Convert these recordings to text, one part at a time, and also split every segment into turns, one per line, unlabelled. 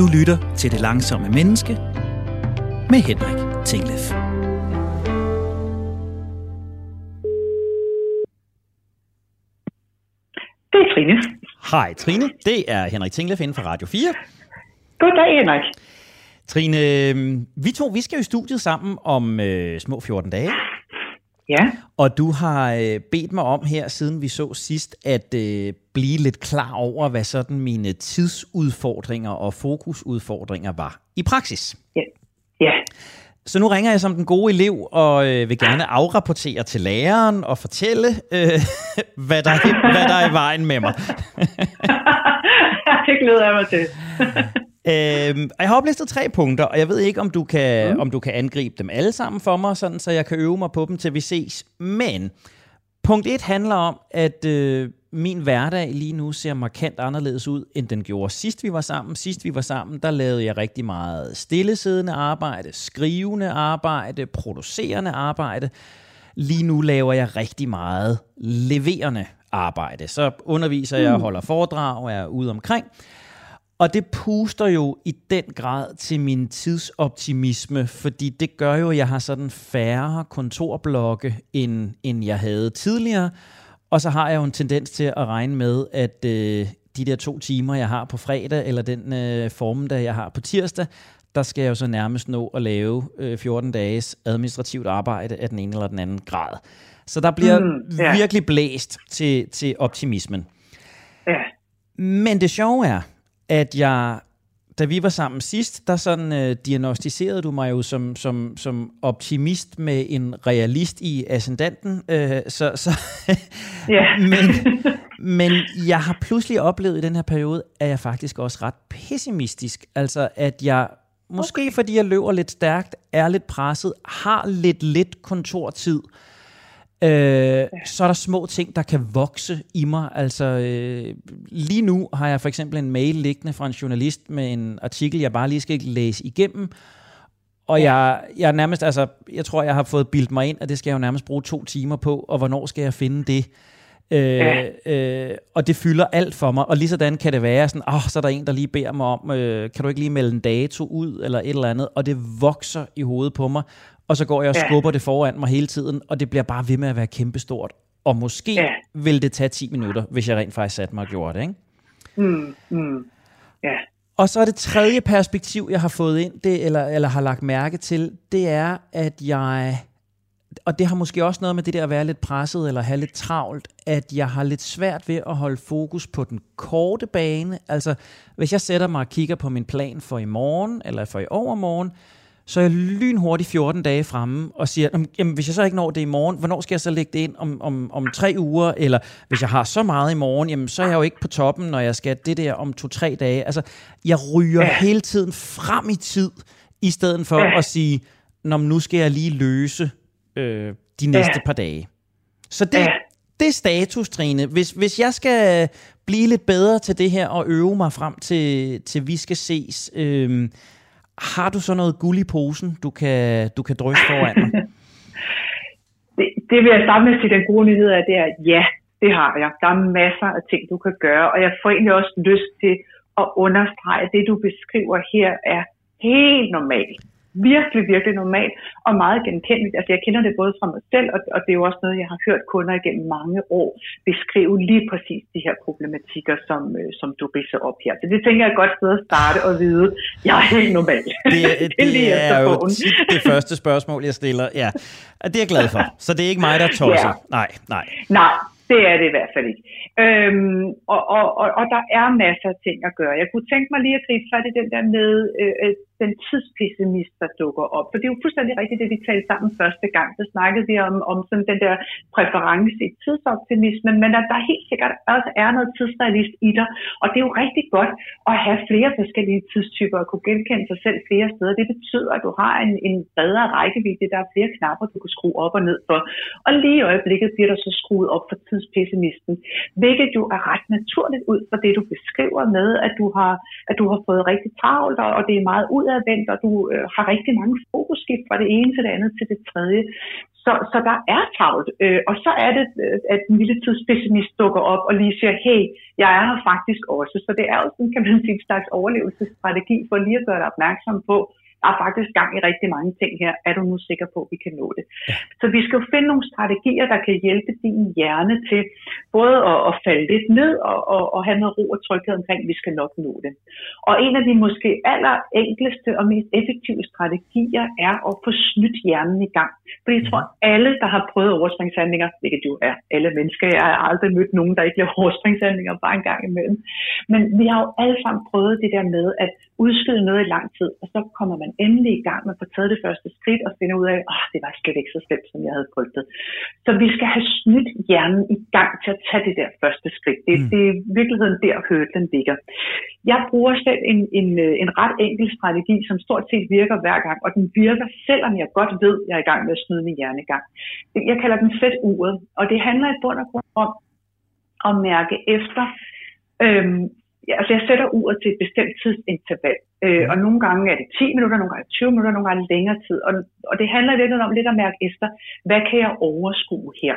Du lytter til Det Langsomme Menneske med Henrik Tinglef.
Det er Trine.
Hej Trine, det er Henrik Tinglef inden for Radio 4.
Goddag, Henrik.
Trine, øhm, vi to vi skal jo i studiet sammen om øh, små 14 dage.
Ja.
Og du har øh, bedt mig om her, siden vi så sidst, at øh, blive lidt klar over, hvad sådan mine tidsudfordringer og fokusudfordringer var i praksis.
Ja. ja.
Så nu ringer jeg som den gode elev og øh, vil gerne afrapportere til læreren og fortælle, øh, hvad, der, hvad der er i vejen med mig.
det glæder jeg mig til.
Øhm, jeg har oplistet tre punkter, og jeg ved ikke, om du, kan, mm. om du kan angribe dem alle sammen for mig, sådan, så jeg kan øve mig på dem, til vi ses. Men punkt 1 handler om, at øh, min hverdag lige nu ser markant anderledes ud, end den gjorde sidst vi var sammen. Sidst vi var sammen, der lavede jeg rigtig meget stillesiddende arbejde, skrivende arbejde, producerende arbejde. Lige nu laver jeg rigtig meget leverende arbejde. Så underviser jeg, holder foredrag, og er ude omkring. Og det puster jo i den grad til min tidsoptimisme, fordi det gør jo, at jeg har sådan færre kontorblokke, end, end jeg havde tidligere. Og så har jeg jo en tendens til at regne med, at øh, de der to timer, jeg har på fredag, eller den øh, formiddag, jeg har på tirsdag, der skal jeg jo så nærmest nå at lave øh, 14 dages administrativt arbejde af den ene eller den anden grad. Så der bliver mm, yeah. virkelig blæst til, til optimismen.
Ja.
Men det sjove er, at jeg, da vi var sammen sidst, der sådan øh, diagnostiserede du mig jo som, som, som optimist med en realist i ascendanten. Øh, så, så
yeah.
men, men jeg har pludselig oplevet i den her periode, at jeg faktisk også ret pessimistisk. Altså at jeg, måske okay. fordi jeg løber lidt stærkt, er lidt presset, har lidt lidt kontortid, Øh, så er der små ting, der kan vokse i mig. Altså, øh, lige nu har jeg for eksempel en mail liggende fra en journalist med en artikel, jeg bare lige skal læse igennem. Og jeg, jeg nærmest, altså, jeg tror, jeg har fået bildt mig ind, at det skal jeg jo nærmest bruge to timer på, og hvornår skal jeg finde det? Øh, øh, og det fylder alt for mig. Og lige sådan kan det være, sådan, oh, så er der en, der lige beder mig om, øh, kan du ikke lige melde en dato ud, eller et eller andet, og det vokser i hovedet på mig og så går jeg og ja. skubber det foran mig hele tiden, og det bliver bare ved med at være kæmpestort. Og måske ja. vil det tage 10 minutter, hvis jeg rent faktisk satte mig og gjorde det, ikke?
Mm, mm. Ja.
Og så er det tredje perspektiv, jeg har fået ind, det, eller, eller har lagt mærke til, det er, at jeg, og det har måske også noget med det der at være lidt presset, eller have lidt travlt, at jeg har lidt svært ved at holde fokus på den korte bane. Altså, hvis jeg sætter mig og kigger på min plan for i morgen, eller for i overmorgen, så er jeg lynhurtigt 14 dage fremme og siger, jamen, hvis jeg så ikke når det i morgen, hvornår skal jeg så lægge det ind om, om, om tre uger? Eller hvis jeg har så meget i morgen, jamen, så er jeg jo ikke på toppen, når jeg skal det der om to-tre dage. Altså, jeg ryger ja. hele tiden frem i tid, i stedet for ja. at sige, Nå, nu skal jeg lige løse øh, de næste ja. par dage. Så det, ja. det er status, Trine. Hvis, hvis jeg skal blive lidt bedre til det her og øve mig frem til, til vi skal ses... Øh, har du så noget guld i posen, du kan, du kan drysse foran mig?
det, det vil jeg starte med at sige, den gode nyhed er, det er, ja, det har jeg. Der er masser af ting, du kan gøre, og jeg får egentlig også lyst til at understrege, at det, du beskriver her, er helt normalt virkelig, virkelig normalt og meget genkendeligt. Altså jeg kender det både fra mig selv, og, og det er jo også noget, jeg har hørt kunder igennem mange år beskrive lige præcis de her problematikker, som, øh, som du ridser op her. Så det tænker jeg godt sted at starte og vide, jeg er helt normal.
Det, det, det er jo tit det første spørgsmål, jeg stiller. Ja, det er jeg glad for. Så det er ikke mig, der tosser. Ja. Nej, nej.
Nej, det er det i hvert fald ikke. Øhm, og, og, og, og der er masser af ting at gøre. Jeg kunne tænke mig lige at gribe fat i den der med øh, øh, den tidspessimist, der dukker op. For det er jo fuldstændig rigtigt, det vi talte sammen første gang. Så snakkede vi om, om sådan den der præference i tidsoptimismen, men at der helt sikkert også er noget tidsrealist i dig. Og det er jo rigtig godt at have flere forskellige tidstyper og kunne genkende sig selv flere steder. Det betyder, at du har en, en bredere rækkevidde. Der er flere knapper, du kan skrue op og ned for. Og lige i øjeblikket bliver der så skruet op for tidspessimisten, hvilket jo er ret naturligt ud fra det, du beskriver med, at du har, at du har fået rigtig travlt, og det er meget udadvendt, og du øh, har rigtig mange fokusskift fra det ene til det andet til det tredje. Så, så der er travlt, øh, og så er det, øh, at en lille tidspessimist dukker op og lige siger, hey, jeg er her faktisk også. Så det er jo sådan, kan man sige, en slags overlevelsesstrategi for lige at gøre dig opmærksom på, der er faktisk gang i rigtig mange ting her. Er du nu sikker på, at vi kan nå det? Ja. Så vi skal jo finde nogle strategier, der kan hjælpe din hjerne til både at, at falde lidt ned og, og, og have noget ro og tryghed omkring, at vi skal nok nå det. Og en af de måske aller enkleste og mest effektive strategier er at få snydt hjernen i gang. Fordi jeg tror, mhm. alle, der har prøvet overspringshandlinger, hvilket jo er alle mennesker, jeg har aldrig mødt nogen, der ikke laver overspringshandlinger bare en gang imellem. Men vi har jo alle sammen prøvet det der med at udskyde noget i lang tid, og så kommer man endelig i gang med at få taget det første skridt og finde ud af, at oh, det var slet ikke så slemt, som jeg havde frygtet. Så vi skal have snydt hjernen i gang til at tage det der første skridt. Det, mm. det er i virkeligheden der, hørtlen ligger. Jeg bruger selv en, en, en ret enkel strategi, som stort set virker hver gang, og den virker, selvom jeg godt ved, at jeg er i gang med at snyde min hjerne i gang. Jeg kalder den sæt uret, og det handler i bund og grund om at mærke efter, øhm, ja, altså jeg sætter uret til et bestemt tidsinterval. Øh, og nogle gange er det 10 minutter, nogle gange er det 20 minutter, nogle gange er længere tid. Og, og det handler lidt om lidt at mærke efter, hvad kan jeg overskue her?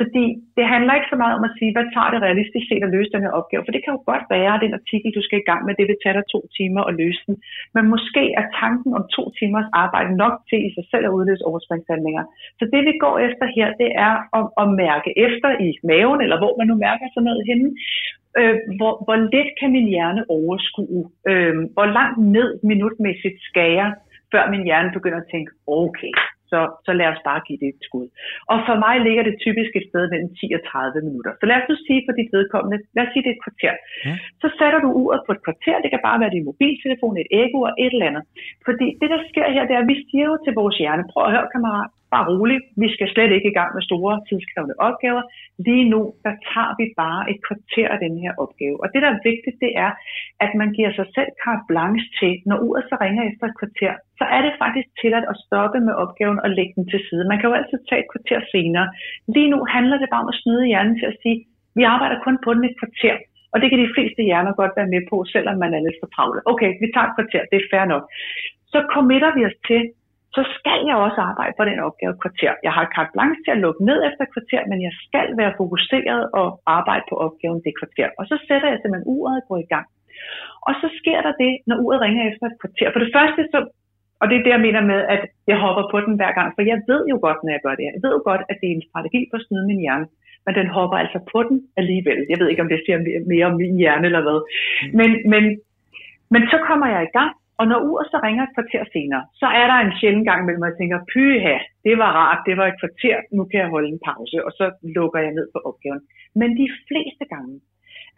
Fordi det handler ikke så meget om at sige, hvad tager det realistisk set at løse den her opgave? For det kan jo godt være, at den artikel, du skal i gang med, det vil tage dig to timer at løse den. Men måske er tanken om to timers arbejde nok til i sig selv at udløse overspringshandlinger. Så det vi går efter her, det er at, at mærke efter i maven, eller hvor man nu mærker sådan noget henne, øh, hvor, hvor let kan min hjerne overskue? Øh, hvor langt ned minutmæssigt skal jeg, før min hjerne begynder at tænke, okay, så, så lad os bare give det et skud. Og for mig ligger det typisk et sted mellem 10 og 30 minutter. Så lad os nu sige for dit vedkommende, lad os sige det er et kvarter. Ja. Så sætter du uret på et kvarter, det kan bare være din mobiltelefon, et ego og et eller andet. Fordi det der sker her, det er, at vi siger jo til vores hjerne, prøv at høre kammerat, bare rolig, vi skal slet ikke i gang med store tidskrævende opgaver. Lige nu, der tager vi bare et kvarter af den her opgave. Og det, der er vigtigt, det er, at man giver sig selv carte blanche til, når uret så ringer efter et kvarter, så er det faktisk tilladt at stoppe med opgaven og lægge den til side. Man kan jo altid tage et kvarter senere. Lige nu handler det bare om at snyde hjernen til at sige, vi arbejder kun på den et kvarter. Og det kan de fleste hjerner godt være med på, selvom man er lidt for travle. Okay, vi tager et kvarter, det er fair nok. Så committer vi os til, så skal jeg også arbejde på den opgave kvarter. Jeg har carte blanche til at lukke ned efter kvarter, men jeg skal være fokuseret og arbejde på opgaven det kvarter. Og så sætter jeg simpelthen uret og går i gang. Og så sker der det, når uret ringer efter et kvarter. For det første, så, og det er det, jeg mener med, at jeg hopper på den hver gang, for jeg ved jo godt, når jeg gør det her. Jeg ved jo godt, at det er en strategi for at snyde min hjerne, men den hopper altså på den alligevel. Jeg ved ikke, om det siger mere om min hjerne eller hvad. Men, men, men så kommer jeg i gang, og når uret så ringer et kvarter senere, så er der en sjældent gang mellem, at jeg tænker, pyha, det var rart, det var et kvarter, nu kan jeg holde en pause, og så lukker jeg ned på opgaven. Men de fleste gange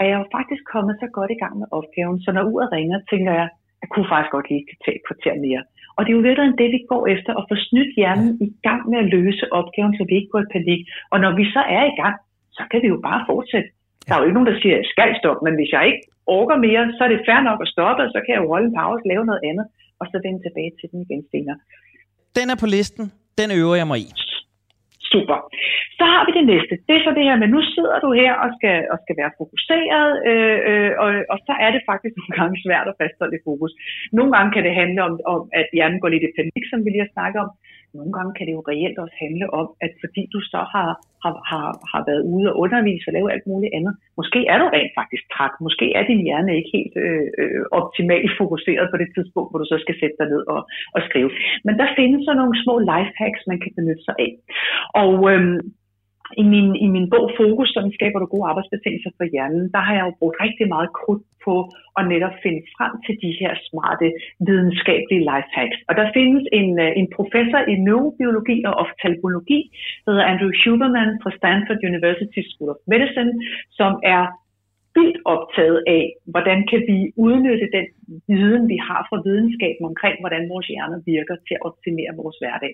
er jeg jo faktisk kommet så godt i gang med opgaven, så når uret ringer, tænker jeg, jeg kunne faktisk godt lige tage et kvarter mere. Og det er jo lidt det, vi går efter, at få snydt hjernen i gang med at løse opgaven, så vi ikke går i panik. Og når vi så er i gang, så kan vi jo bare fortsætte. Der er jo ikke nogen, der siger, at jeg skal stoppe, men hvis jeg ikke orker mere, så er det fair nok at stoppe, og så kan jeg jo holde en pause, lave noget andet, og så vende tilbage til den igen senere.
Den er på listen. Den øver jeg mig i.
Super. Så har vi det næste. Det er så det her med, nu sidder du her og skal, og skal være fokuseret, øh, øh, og, og så er det faktisk nogle gange svært at fastholde det fokus. Nogle gange kan det handle om, om, at hjernen går lidt i panik, som vi lige har snakket om nogle gange kan det jo reelt også handle om, at fordi du så har, har, har, har været ude og undervise og lave alt muligt andet, måske er du rent faktisk træt, måske er din hjerne ikke helt øh, øh, optimalt fokuseret på det tidspunkt, hvor du så skal sætte dig ned og, og skrive. Men der findes så nogle små lifehacks, man kan benytte sig af. Og øh, i min, I min bog Fokus, som skaber du gode arbejdsbetingelser for hjernen, der har jeg jo brugt rigtig meget krudt på at netop finde frem til de her smarte videnskabelige lifehacks. Og der findes en, øh, en professor i neurobiologi og oftalmologi, der hedder Andrew Huberman fra Stanford University School of Medicine, som er vildt optaget af, hvordan kan vi udnytte den viden, vi har fra videnskaben omkring, hvordan vores hjerner virker til at optimere vores hverdag.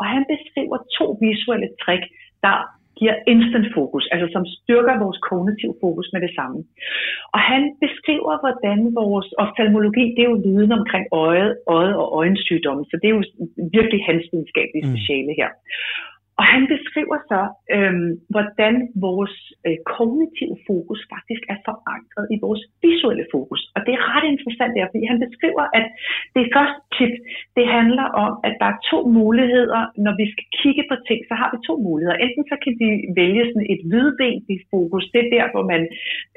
Og han beskriver to visuelle trick, der giver instant fokus, altså som styrker vores kognitiv fokus med det samme. Og han beskriver, hvordan vores oftalmologi, det er jo viden omkring øjet, øjet og øjensygdomme, så det er jo virkelig hans videnskabelige mm. speciale her. Og han beskriver så, øhm, hvordan vores øh, kognitive fokus faktisk er forankret i vores visuelle fokus. Og det er ret interessant der, fordi han beskriver, at det første tip, det handler om, at der er to muligheder. Når vi skal kigge på ting, så har vi to muligheder. Enten så kan vi vælge sådan et hvidvinkel fokus. Det er der, hvor man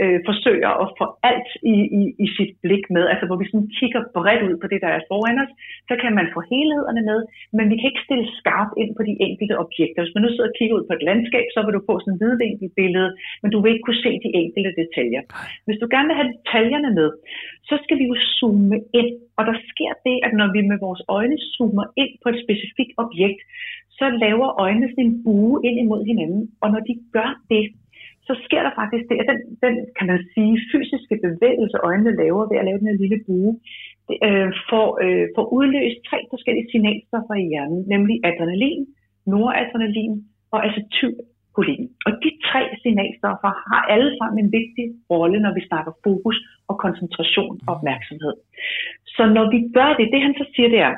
øh, forsøger at få alt i, i, i sit blik med. Altså hvor vi sådan kigger bredt ud på det, der er foran os. Så kan man få helhederne med, men vi kan ikke stille skarpt ind på de enkelte objekter. Hvis man nu sidder og kigger ud på et landskab, så vil du få sådan et hvidvinkelbillede, men du vil ikke kunne se de enkelte detaljer. Hvis du gerne vil have detaljerne med, så skal vi jo zoome ind. Og der sker det, at når vi med vores øjne zoomer ind på et specifikt objekt, så laver øjnene sådan en bue ind imod hinanden. Og når de gør det, så sker der faktisk det, at den, den kan man sige, fysiske bevægelse, øjnene laver ved at lave den her lille bue, det, øh, får, øh, får udløst tre forskellige signalstoffer i hjernen, nemlig adrenalin, noradrenalin og acetylcholin. Og de tre signalstoffer har alle sammen en vigtig rolle, når vi snakker fokus og koncentration og opmærksomhed. Så når vi gør det, det han så siger, det er,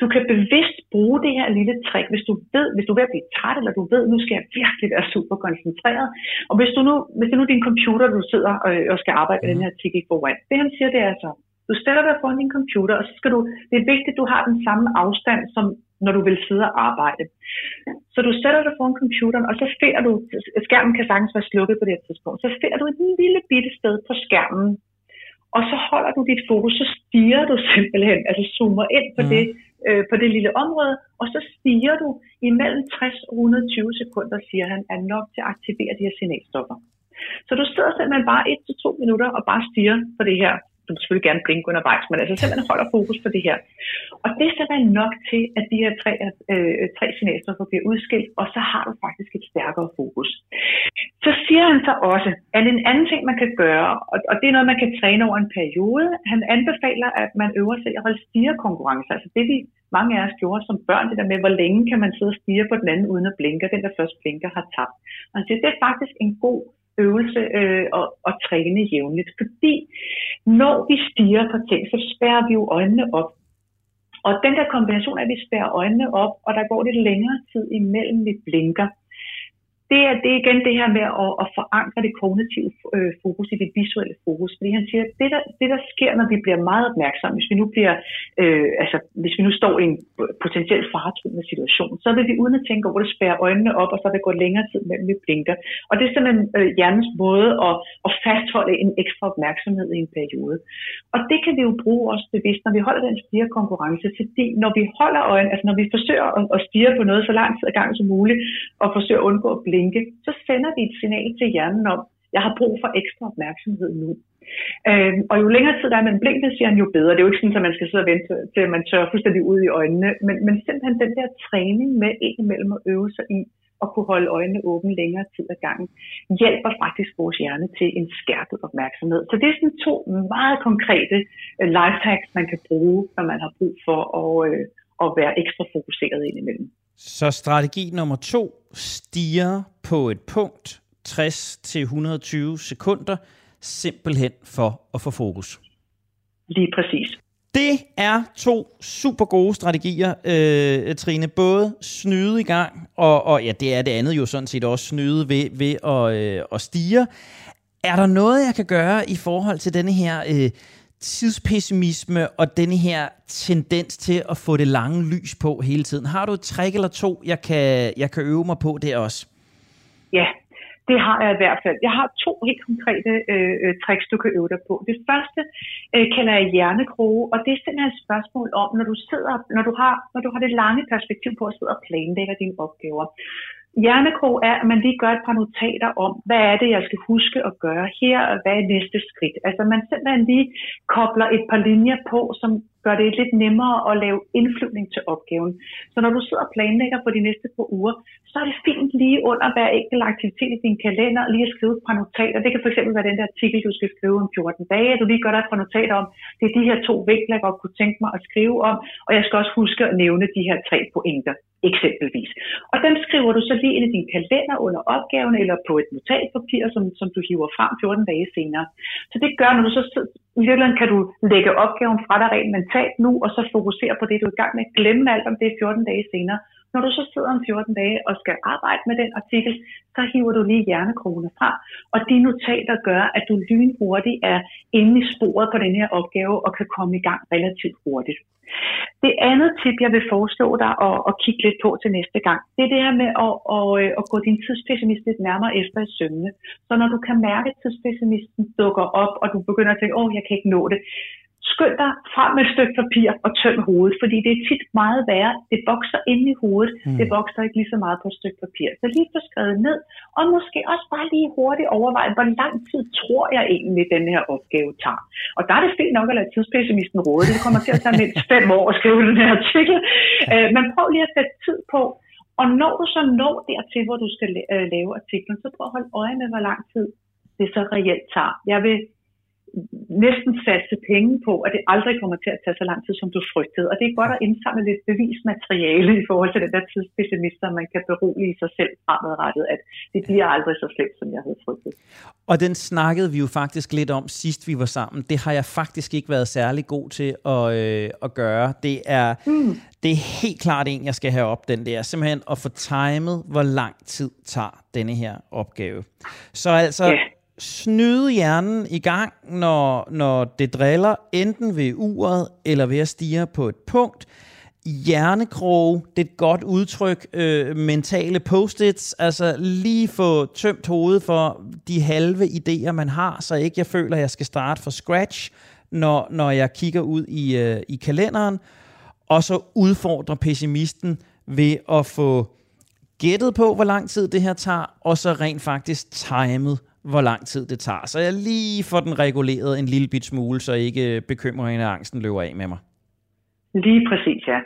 du kan bevidst bruge det her lille trick, hvis du ved, hvis du er ved at blive træt, eller du ved, nu skal jeg virkelig være super koncentreret. Og hvis du nu, hvis det nu er din computer, du sidder og, og skal arbejde med mm. den her artikel foran, det han siger, det er altså, du stiller dig foran din computer, og så skal du, det er vigtigt, at du har den samme afstand, som når du vil sidde og arbejde. Så du sætter dig foran computeren, og så finder du, skærmen kan sagtens være slukket på det her tidspunkt, så finder du et lille bitte sted på skærmen, og så holder du dit fokus, så stiger du simpelthen, altså zoomer ind på, mm. det, øh, på det lille område, og så stiger du imellem 60 og 120 sekunder, siger han, er nok til at aktivere de her signalstoffer. Så du sidder simpelthen bare 1-2 minutter og bare stiger på det her du må selvfølgelig gerne blinke undervejs, men altså simpelthen holder fokus på det her. Og det er simpelthen nok til, at de her tre, øh, tre signalstoffer bliver udskilt, og så har du faktisk et stærkere fokus. Så siger han så også, at en anden ting, man kan gøre, og, og det er noget, man kan træne over en periode, han anbefaler, at man øver sig at holde stirekonkurrencer. Altså det, vi mange af os gjorde som børn, det der med, hvor længe kan man sidde og stige på den anden uden at blinke, den der først blinker har tabt. Og han siger, det er faktisk en god øvelse øh, og, og træne jævnligt. Fordi når vi stiger på ting, så spærrer vi jo øjnene op. Og den der kombination af, at vi spærrer øjnene op, og der går lidt længere tid imellem, vi blinker, det er, det er igen det her med at, at forankre det kognitive øh, fokus i det visuelle fokus. Fordi han siger, at det der, det der sker, når vi bliver meget opmærksomme, hvis vi nu bliver, øh, altså hvis vi nu står i en potentielt faretruende situation, så vil vi uden at tænke over det spære øjnene op, og så vil det gå længere tid mellem vi blinker. Og det er simpelthen øh, hjernens måde at, at fastholde en ekstra opmærksomhed i en periode. Og det kan vi jo bruge også bevidst, når vi holder den stirekonkurrence, fordi når vi holder øjnene, altså når vi forsøger at, at stige på noget så lang tid ad gang som muligt, og forsøger at undgå at blinke, så sender vi et signal til hjernen om, jeg har brug for ekstra opmærksomhed nu. Øhm, og jo længere tid der er man blinket, siger han jo bedre. Det er jo ikke sådan, at man skal sidde og vente til, at man tør fuldstændig ud i øjnene. Men, men simpelthen den der træning med indimellem at øve sig i at kunne holde øjnene åbne længere tid ad gangen, hjælper faktisk vores hjerne til en skærpet opmærksomhed. Så det er sådan to meget konkrete uh, lifehacks, man kan bruge, når man har brug for at, uh, at være ekstra fokuseret indimellem.
Så strategi nummer to, stiger på et punkt 60-120 sekunder, simpelthen for at få fokus.
Lige præcis.
Det er to super gode strategier, øh, Trine. Både snyde i gang, og, og ja, det er det andet jo sådan set også snyde ved, ved at, øh, at stige. Er der noget, jeg kan gøre i forhold til denne her øh, tidspessimisme og den her tendens til at få det lange lys på hele tiden. Har du et trick eller to, jeg kan, jeg kan øve mig på det også?
Ja, det har jeg i hvert fald. Jeg har to helt konkrete øh, øh, tricks, du kan øve dig på. Det første øh, kalder jeg hjernekroge, og det er simpelthen et spørgsmål om, når du sidder, når du har, når du har det lange perspektiv på at sidde og planlægge dine opgaver, Hjernekrog er, at man lige gør et par notater om, hvad er det, jeg skal huske at gøre her, og hvad er næste skridt. Altså man simpelthen lige kobler et par linjer på, som gør det lidt nemmere at lave indflyvning til opgaven. Så når du sidder og planlægger for de næste par uger, så er det fint lige under hver enkelt aktivitet i din kalender lige at skrive et par notater. Det kan fx være den der artikel, du skal skrive om 14 dage, at du lige gør dig et par notater om, det er de her to vinkler, jeg godt kunne tænke mig at skrive om, og jeg skal også huske at nævne de her tre pointer eksempelvis. Og den skriver du så lige ind i din kalender under opgaven eller på et notatpapir, som, som du hiver frem 14 dage senere. Så det gør, når du så i virkeligheden kan du lægge opgaven fra dig rent mentalt nu, og så fokusere på det, du er i gang med. Glemme alt om det 14 dage senere, Når du så sidder om 14 dage og skal arbejde med den artikel, så hiver du lige hjernekrogene fra. Og de notater gør, at du lynhurtigt er inde i sporet på den her opgave og kan komme i gang relativt hurtigt. Det andet tip, jeg vil foreslå dig at, at kigge lidt på til næste gang, det er det her med at, at, at gå din tidspessimist lidt nærmere efter i sømne. Så når du kan mærke, at tidspessimisten dukker op, og du begynder at tænke, åh, jeg kan ikke nå det, skynd dig frem med et stykke papir og tøm hovedet, fordi det er tit meget værre. Det vokser ind i hovedet, mm. det vokser ikke lige så meget på et stykke papir. Så lige få skrevet ned, og måske også bare lige hurtigt overveje, hvor lang tid tror jeg egentlig, den her opgave tager. Og der er det fint nok at lade tidspessimisten råde. Det kommer til at tage mindst fem år at skrive den her artikel. Øh, men prøv lige at sætte tid på, og når du så når dertil, hvor du skal øh, lave artiklen, så prøv at holde øje med, hvor lang tid det så reelt tager. Jeg vil næsten satse penge på, at det aldrig kommer til at tage så lang tid, som du frygtede. Og det er godt at indsamle lidt bevismateriale i forhold til den der tidspessimist, så man kan berolige sig selv fremadrettet, at det bliver aldrig så slemt, som jeg havde frygtet.
Og den snakkede vi jo faktisk lidt om sidst vi var sammen. Det har jeg faktisk ikke været særlig god til at, øh, at gøre. Det er, mm. det er helt klart en, jeg skal have op, den der. Simpelthen at få timet, hvor lang tid tager denne her opgave. Så altså, yeah snyde hjernen i gang, når, når det driller, enten ved uret eller ved at stige på et punkt. Hjernekroge, det er et godt udtryk. Øh, mentale post-its, altså lige få tømt hovedet for de halve idéer, man har, så ikke jeg føler, at jeg skal starte fra scratch, når, når jeg kigger ud i, øh, i kalenderen. Og så udfordre pessimisten ved at få gættet på, hvor lang tid det her tager, og så rent faktisk timet, hvor lang tid det tager. Så jeg lige får den reguleret en lille bit smule, så ikke bekymringen og angsten løber af med mig.
Lige præcis, ja.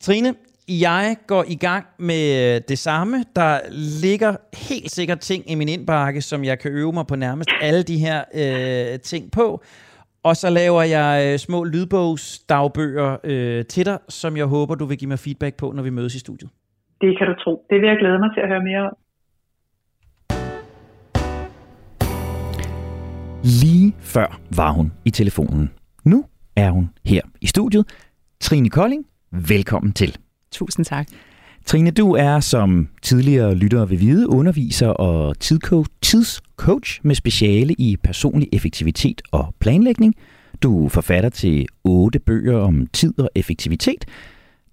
Trine, jeg går i gang med det samme. Der ligger helt sikkert ting i min indbakke, som jeg kan øve mig på nærmest alle de her øh, ting på. Og så laver jeg øh, små lydbogsdagbøger øh, til dig, som jeg håber, du vil give mig feedback på, når vi mødes i studiet.
Det kan du tro. Det vil jeg glæde mig til at høre mere om.
Lige før var hun i telefonen. Nu er hun her i studiet. Trine Kolding, velkommen til.
Tusind tak.
Trine, du er som tidligere lyttere vil vide, underviser og tidscoach med speciale i personlig effektivitet og planlægning. Du er forfatter til otte bøger om tid og effektivitet,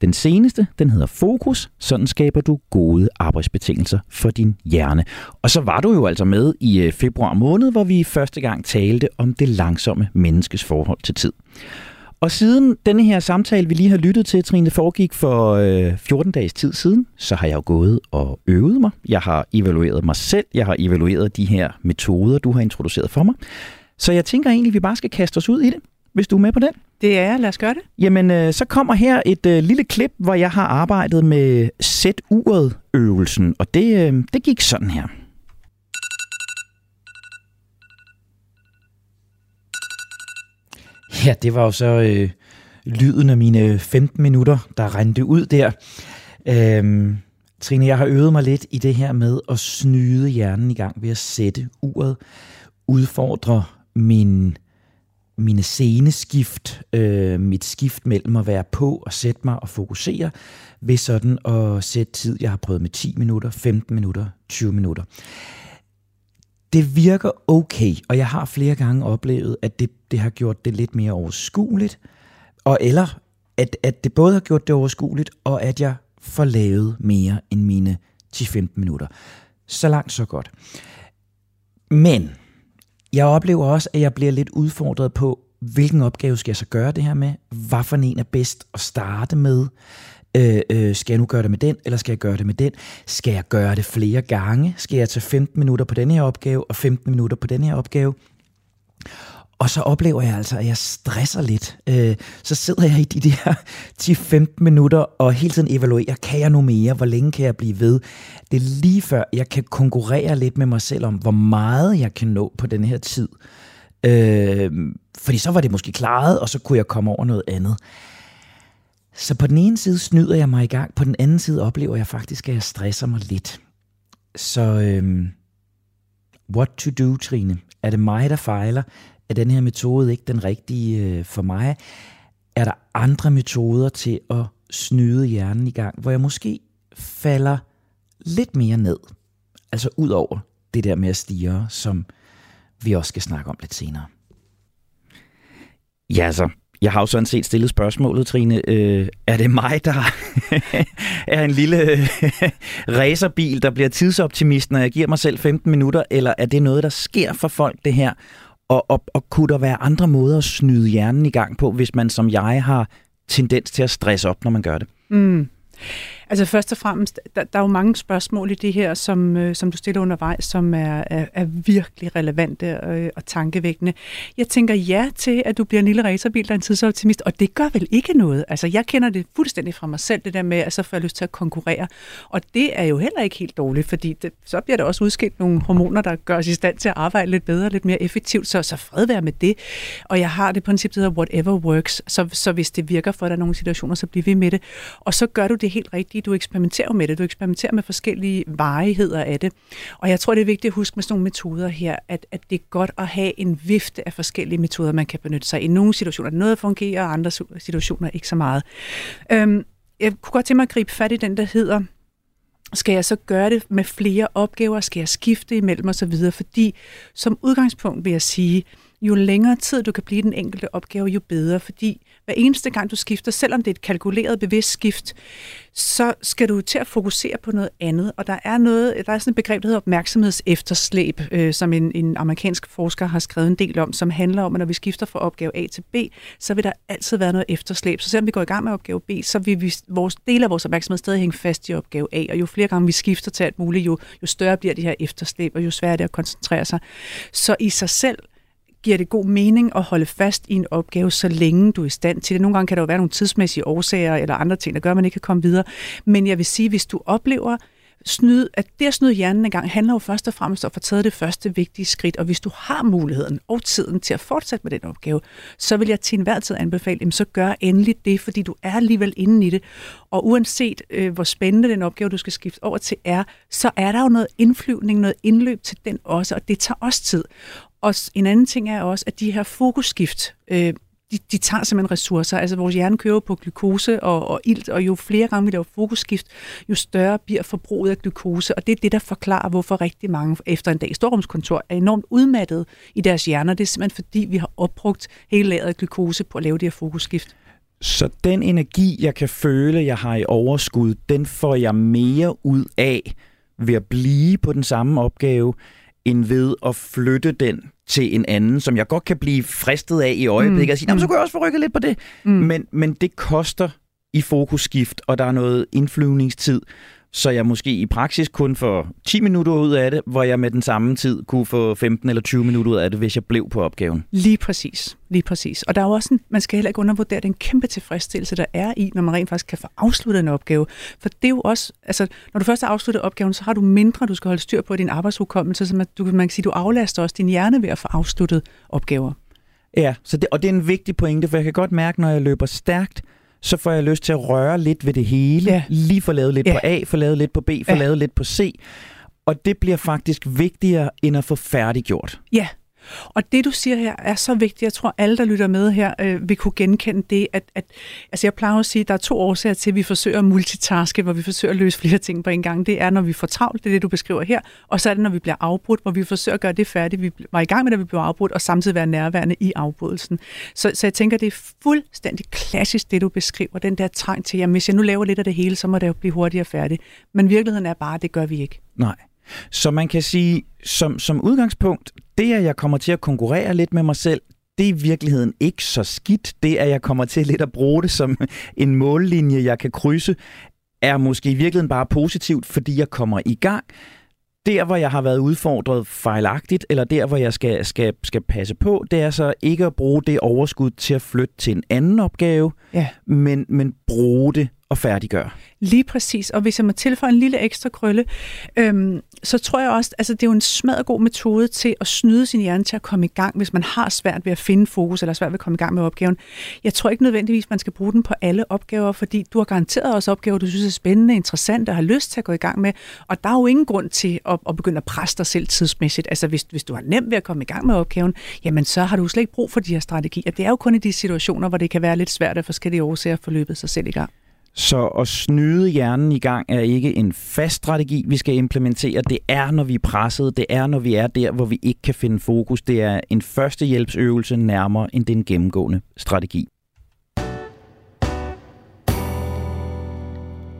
den seneste, den hedder Fokus. Sådan skaber du gode arbejdsbetingelser for din hjerne. Og så var du jo altså med i øh, februar måned, hvor vi første gang talte om det langsomme menneskes forhold til tid. Og siden denne her samtale, vi lige har lyttet til, Trine, foregik for øh, 14 dages tid siden, så har jeg jo gået og øvet mig. Jeg har evalueret mig selv. Jeg har evalueret de her metoder, du har introduceret for mig. Så jeg tænker egentlig, at vi bare skal kaste os ud i det hvis du er med på den.
Det er jeg. Lad os gøre det.
Jamen, øh, så kommer her et øh, lille klip, hvor jeg har arbejdet med sæt uret øvelsen, og det, øh, det gik sådan her. Ja, det var jo så øh, lyden af mine 15 minutter, der rendte ud der. Øhm, Trine, jeg har øvet mig lidt i det her med at snyde hjernen i gang ved at sætte uret, udfordre min mine sceneskift, øh, mit skift mellem at være på og sætte mig og fokusere, ved sådan at sætte tid. Jeg har prøvet med 10 minutter, 15 minutter, 20 minutter. Det virker okay, og jeg har flere gange oplevet, at det, det har gjort det lidt mere overskueligt, og eller at, at det både har gjort det overskueligt, og at jeg får lavet mere end mine 10-15 minutter. Så langt, så godt. Men jeg oplever også, at jeg bliver lidt udfordret på, hvilken opgave skal jeg så gøre det her med? Hvad for en er bedst at starte med? Øh, øh, skal jeg nu gøre det med den, eller skal jeg gøre det med den? Skal jeg gøre det flere gange? Skal jeg tage 15 minutter på den her opgave, og 15 minutter på den her opgave? Og så oplever jeg altså, at jeg stresser lidt. Øh, så sidder jeg i de der 10-15 minutter og hele tiden evaluerer, kan jeg nu mere? Hvor længe kan jeg blive ved? Det er lige før, jeg kan konkurrere lidt med mig selv om, hvor meget jeg kan nå på den her tid. Øh, fordi så var det måske klaret, og så kunne jeg komme over noget andet. Så på den ene side snyder jeg mig i gang, på den anden side oplever jeg faktisk, at jeg stresser mig lidt. Så øh, what to do, Trine? Er det mig, der fejler? Er den her metode ikke den rigtige øh, for mig? Er der andre metoder til at snyde hjernen i gang, hvor jeg måske falder lidt mere ned. Altså ud over det der med at stige, som vi også skal snakke om lidt senere. Ja, altså, jeg har jo sådan set stillet spørgsmålet, Trine. Øh, er det mig, der er en lille øh, racerbil, der bliver tidsoptimist, når jeg giver mig selv 15 minutter, eller er det noget, der sker for folk, det her? Og, og, og kunne der være andre måder at snyde hjernen i gang på, hvis man som jeg har tendens til at stresse op, når man gør det?
Mm. Altså først og fremmest, der, der er jo mange spørgsmål i det her, som, øh, som du stiller undervejs, som er, er, er virkelig relevante og, øh, og tankevækkende. Jeg tænker ja til, at du bliver en lille racerbil, der er en tidsoptimist, og det gør vel ikke noget. Altså jeg kender det fuldstændig fra mig selv, det der med, at så får jeg lyst til at konkurrere. Og det er jo heller ikke helt dårligt, fordi det, så bliver der også udskilt nogle hormoner, der gør os i stand til at arbejde lidt bedre, lidt mere effektivt, så, så fred være med det. Og jeg har det princip, der hedder whatever works, så, så hvis det virker for dig i nogle situationer, så bliver vi med det. Og så gør du det helt rigtigt fordi du eksperimenterer med det. Du eksperimenterer med forskellige varigheder af det. Og jeg tror, det er vigtigt at huske med sådan nogle metoder her, at, at det er godt at have en vifte af forskellige metoder, man kan benytte sig i. nogle situationer noget fungerer, og andre situationer ikke så meget. Øhm, jeg kunne godt tænke mig at gribe fat i den, der hedder skal jeg så gøre det med flere opgaver? Skal jeg skifte imellem osv.? Fordi som udgangspunkt vil jeg sige, jo længere tid du kan blive den enkelte opgave, jo bedre, fordi hver eneste gang du skifter, selvom det er et kalkuleret bevidst skift, så skal du til at fokusere på noget andet, og der er noget, der er sådan et begreb, der hedder opmærksomhedsefterslæb, øh, som en, en amerikansk forsker har skrevet en del om, som handler om, at når vi skifter fra opgave A til B, så vil der altid være noget efterslæb. Så selvom vi går i gang med opgave B, så vil vi, vores del af vores opmærksomhed stadig hænge fast i opgave A, og jo flere gange vi skifter til alt muligt, jo, jo større bliver det her efterslæb, og jo sværere er det at koncentrere sig. Så i sig selv giver det god mening at holde fast i en opgave, så længe du er i stand til det. Nogle gange kan der jo være nogle tidsmæssige årsager eller andre ting, der gør, at man ikke kan komme videre. Men jeg vil sige, hvis du oplever, snyd, at det at snyde hjernen en gang handler jo først og fremmest om at få taget det første vigtige skridt, og hvis du har muligheden og tiden til at fortsætte med den opgave, så vil jeg til enhver tid anbefale, at så gør endelig det, fordi du er alligevel inde i det. Og uanset øh, hvor spændende den opgave, du skal skifte over til er, så er der jo noget indflyvning, noget indløb til den også, og det tager også tid. Og en anden ting er også, at de her fokusskift, øh, de, de tager simpelthen ressourcer. Altså vores hjerne kører på glukose og, og ilt, og jo flere gange vi laver fokusskift, jo større bliver forbruget af glukose. Og det er det, der forklarer, hvorfor rigtig mange efter en dag i storrumskontor er enormt udmattet i deres hjerner. Det er simpelthen fordi, vi har opbrugt hele lageret af glukose på at lave det her fokusskift.
Så den energi, jeg kan føle, jeg har i overskud, den får jeg mere ud af ved at blive på den samme opgave, end ved at flytte den til en anden, som jeg godt kan blive fristet af i øjeblikket, mm. og sige, så mm. kunne jeg også få rykket lidt på det. Mm. Men, men det koster i fokusskift, og der er noget indflyvningstid, så jeg måske i praksis kun får 10 minutter ud af det, hvor jeg med den samme tid kunne få 15 eller 20 minutter ud af det, hvis jeg blev på opgaven.
Lige præcis. Lige præcis. Og der er jo også en, man skal heller ikke undervurdere den kæmpe tilfredsstillelse, der er i, når man rent faktisk kan få afsluttet en opgave. For det er jo også, altså, når du først har afsluttet opgaven, så har du mindre, du skal holde styr på din arbejdsudkommelse, så man, du, man kan sige, du aflaster også din hjerne ved at få afsluttet opgaver.
Ja, så det, og det er en vigtig pointe, for jeg kan godt mærke, når jeg løber stærkt, så får jeg lyst til at røre lidt ved det hele. Ja. Lige få lavet lidt ja. på A, få lavet lidt på B, få ja. lavet lidt på C. Og det bliver faktisk vigtigere, end at få færdiggjort.
Ja, og det, du siger her, er så vigtigt. Jeg tror, alle, der lytter med her, øh, vil kunne genkende det, at, at altså jeg plejer at sige, at der er to årsager til, at vi forsøger at multitaske, hvor vi forsøger at løse flere ting på en gang. Det er, når vi får travlt, det er det, du beskriver her, og så er det, når vi bliver afbrudt, hvor vi forsøger at gøre det færdigt, vi var i gang med, da vi blev afbrudt, og samtidig være nærværende i afbrydelsen. Så, så jeg tænker, det er fuldstændig klassisk, det du beskriver, den der trang til, at hvis jeg nu laver lidt af det hele, så må det jo blive hurtigere færdigt. Men virkeligheden er bare, at det gør vi ikke.
Nej. Så man kan sige, som, som udgangspunkt, det at jeg kommer til at konkurrere lidt med mig selv, det er i virkeligheden ikke så skidt. Det at jeg kommer til lidt at bruge det som en mållinje, jeg kan krydse, er måske i virkeligheden bare positivt, fordi jeg kommer i gang. Der, hvor jeg har været udfordret fejlagtigt, eller der, hvor jeg skal, skal, skal passe på, det er så ikke at bruge det overskud til at flytte til en anden opgave, ja. men, men bruge det og færdiggøre.
Lige præcis. Og hvis jeg må tilføje en lille ekstra krølle, øhm, så tror jeg også, altså det er jo en smadret god metode til at snyde sin hjerne til at komme i gang, hvis man har svært ved at finde fokus, eller svært ved at komme i gang med opgaven. Jeg tror ikke nødvendigvis, man skal bruge den på alle opgaver, fordi du har garanteret også opgaver, du synes er spændende, interessante og har lyst til at gå i gang med. Og der er jo ingen grund til at, at begynde at presse dig selv tidsmæssigt. Altså hvis, hvis du har nemt ved at komme i gang med opgaven, jamen så har du slet ikke brug for de her strategier. Det er jo kun i de situationer, hvor det kan være lidt svært af forskellige årsager at forløbe sig selv i gang.
Så at snyde hjernen i gang er ikke en fast strategi, vi skal implementere. Det er, når vi er presset. Det er, når vi er der, hvor vi ikke kan finde fokus. Det er en førstehjælpsøvelse nærmere, end den gennemgående strategi.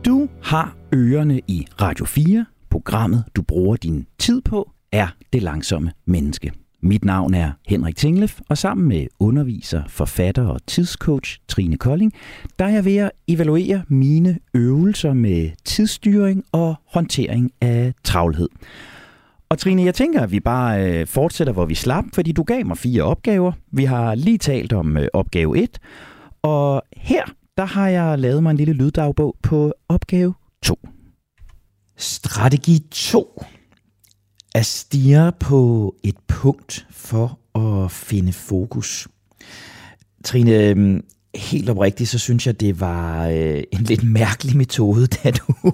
Du har ørerne i Radio 4. Programmet, du bruger din tid på, er det langsomme menneske. Mit navn er Henrik Tinglef, og sammen med underviser, forfatter og tidscoach Trine Kolding, der er jeg ved at evaluere mine øvelser med tidsstyring og håndtering af travlhed. Og Trine, jeg tænker, at vi bare øh, fortsætter, hvor vi slap, fordi du gav mig fire opgaver. Vi har lige talt om øh, opgave 1, og her der har jeg lavet mig en lille lyddagbog på opgave 2. Strategi 2 at stige på et punkt for at finde fokus. Trine, øhm, helt oprigtigt, så synes jeg, det var øh, en lidt mærkelig metode, da du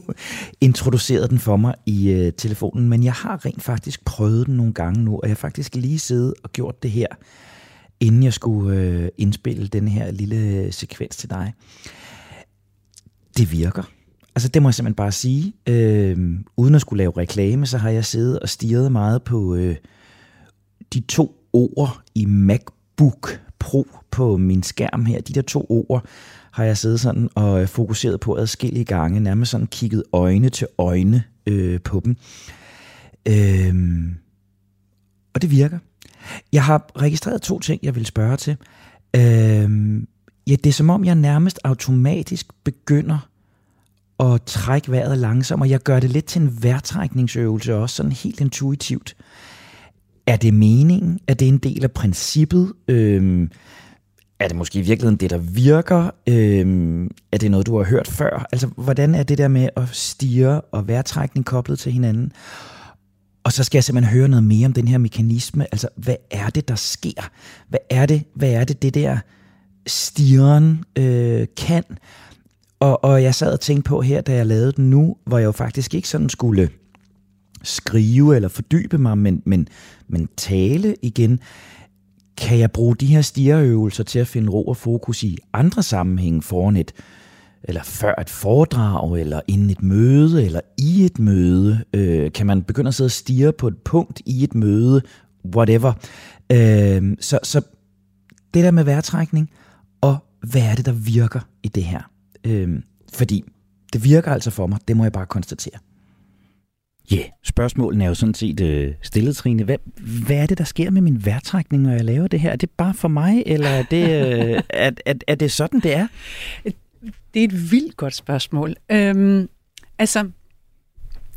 introducerede den for mig i øh, telefonen, men jeg har rent faktisk prøvet den nogle gange nu, og jeg har faktisk lige siddet og gjort det her, inden jeg skulle øh, indspille den her lille sekvens til dig. Det virker. Altså det må jeg simpelthen bare sige. Øh, uden at skulle lave reklame, så har jeg siddet og stirret meget på øh, de to ord i MacBook Pro på min skærm her. De der to ord har jeg siddet sådan og øh, fokuseret på adskillige gange, nærmest sådan kigget øjne til øjne øh, på dem. Øh, og det virker. Jeg har registreret to ting, jeg vil spørge til. Øh, ja, det er som om, jeg nærmest automatisk begynder at trække vejret langsomt, og jeg gør det lidt til en vejrtrækningsøvelse også, sådan helt intuitivt. Er det meningen? Er det en del af princippet? Øhm, er det måske i virkeligheden det, der virker? Øhm, er det noget, du har hørt før? Altså, hvordan er det der med at stige og vejrtrækning koblet til hinanden? Og så skal jeg simpelthen høre noget mere om den her mekanisme. Altså, hvad er det, der sker? Hvad er det, hvad er det, det der stieren øh, kan? Og, og jeg sad og tænkte på her, da jeg lavede den nu, hvor jeg jo faktisk ikke sådan skulle skrive eller fordybe mig, men, men, men tale igen. Kan jeg bruge de her stireøvelser til at finde ro og fokus i andre sammenhænge foran et, eller før et foredrag, eller inden et møde, eller i et møde? Øh, kan man begynde at sidde og stige på et punkt i et møde? Whatever. Øh, så, så det der med vejrtrækning, og hvad er det, der virker i det her? Øh, fordi det virker altså for mig, det må jeg bare konstatere. Ja, yeah. spørgsmålene er jo sådan set øh, stillet, Trine. Hvad, hvad er det, der sker med min vejrtrækning, når jeg laver det her? Er det bare for mig, eller er det, øh, er, er, er det sådan, det er?
Det er et vildt godt spørgsmål. Øhm, altså,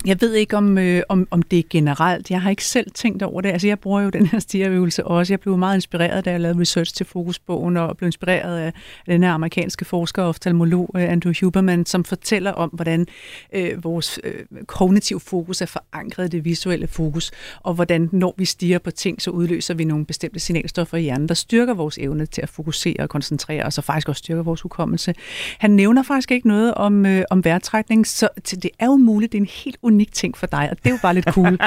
jeg ved ikke, om, øh, om, om det er generelt. Jeg har ikke selv tænkt over det. Altså, jeg bruger jo den her stierøvelse også. Jeg blev meget inspireret, da jeg lavede research til Fokusbogen, og blev inspireret af den her amerikanske forsker og oftalmolog øh, Andrew Huberman, som fortæller om, hvordan øh, vores øh, kognitiv fokus er forankret i det visuelle fokus, og hvordan, når vi stiger på ting, så udløser vi nogle bestemte signalstoffer i hjernen, der styrker vores evne til at fokusere og koncentrere os, og faktisk også styrker vores hukommelse. Han nævner faktisk ikke noget om, øh, om vejrtrækning, så det er jo muligt, det er en helt unik ting for dig, og det er jo bare lidt cool.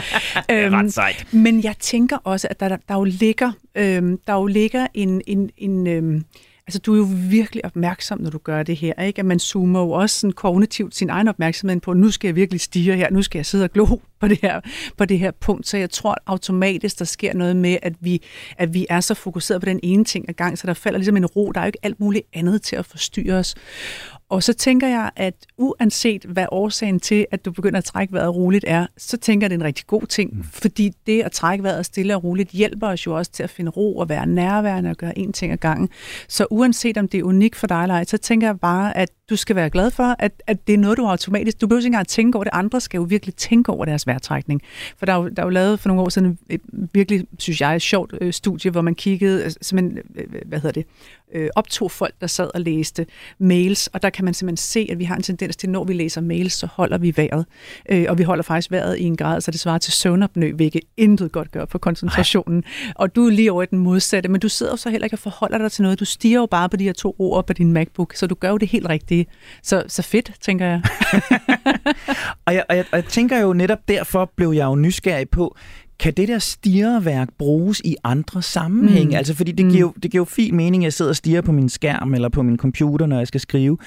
er ret sejt.
Øhm, men jeg tænker også, at der, der, jo ligger, øhm, der jo ligger en, en, en øhm, Altså, du er jo virkelig opmærksom, når du gør det her, ikke? At man zoomer jo også sådan kognitivt sin egen opmærksomhed på, nu skal jeg virkelig stige her, nu skal jeg sidde og glo på det her, på det her punkt. Så jeg tror automatisk, der sker noget med, at vi, at vi er så fokuseret på den ene ting ad gang, så der falder ligesom en ro. Der er jo ikke alt muligt andet til at forstyrre os. Og så tænker jeg, at uanset hvad årsagen til, at du begynder at trække vejret roligt er, så tænker jeg, det er en rigtig god ting. Mm. Fordi det at trække vejret stille og roligt hjælper os jo også til at finde ro og være nærværende og gøre én ting ad gangen. Så uanset om det er unikt for dig eller ej, så tænker jeg bare, at du skal være glad for, at, at det er noget, du automatisk... Du behøver ikke engang tænke over det. Andre skal jo virkelig tænke over deres sværtrækning. For der er jo, der er jo lavet for nogle år siden et virkelig, synes jeg, et sjovt øh, studie, hvor man kiggede, altså, simpelthen, øh, hvad hedder det, øh, optog folk, der sad og læste mails, og der kan man simpelthen se, at vi har en tendens til, når vi læser mails, så holder vi vejret. Øh, og vi holder faktisk vejret i en grad, så det svarer til søvnopnø, hvilket intet godt gør for koncentrationen. Ej. Og du er lige over i den modsatte, men du sidder jo så heller ikke og forholder dig til noget. Du stiger jo bare på de her to ord på din MacBook, så du gør jo det helt rigtige. Så, så fedt, tænker jeg.
og, jeg, og, jeg, og jeg tænker jo netop derfor blev jeg jo nysgerrig på, kan det der stirreværk bruges i andre sammenhænge? Mm. Altså, fordi det, mm. giver jo, det giver jo fin mening, at jeg sidder og stiger på min skærm eller på min computer, når jeg skal skrive.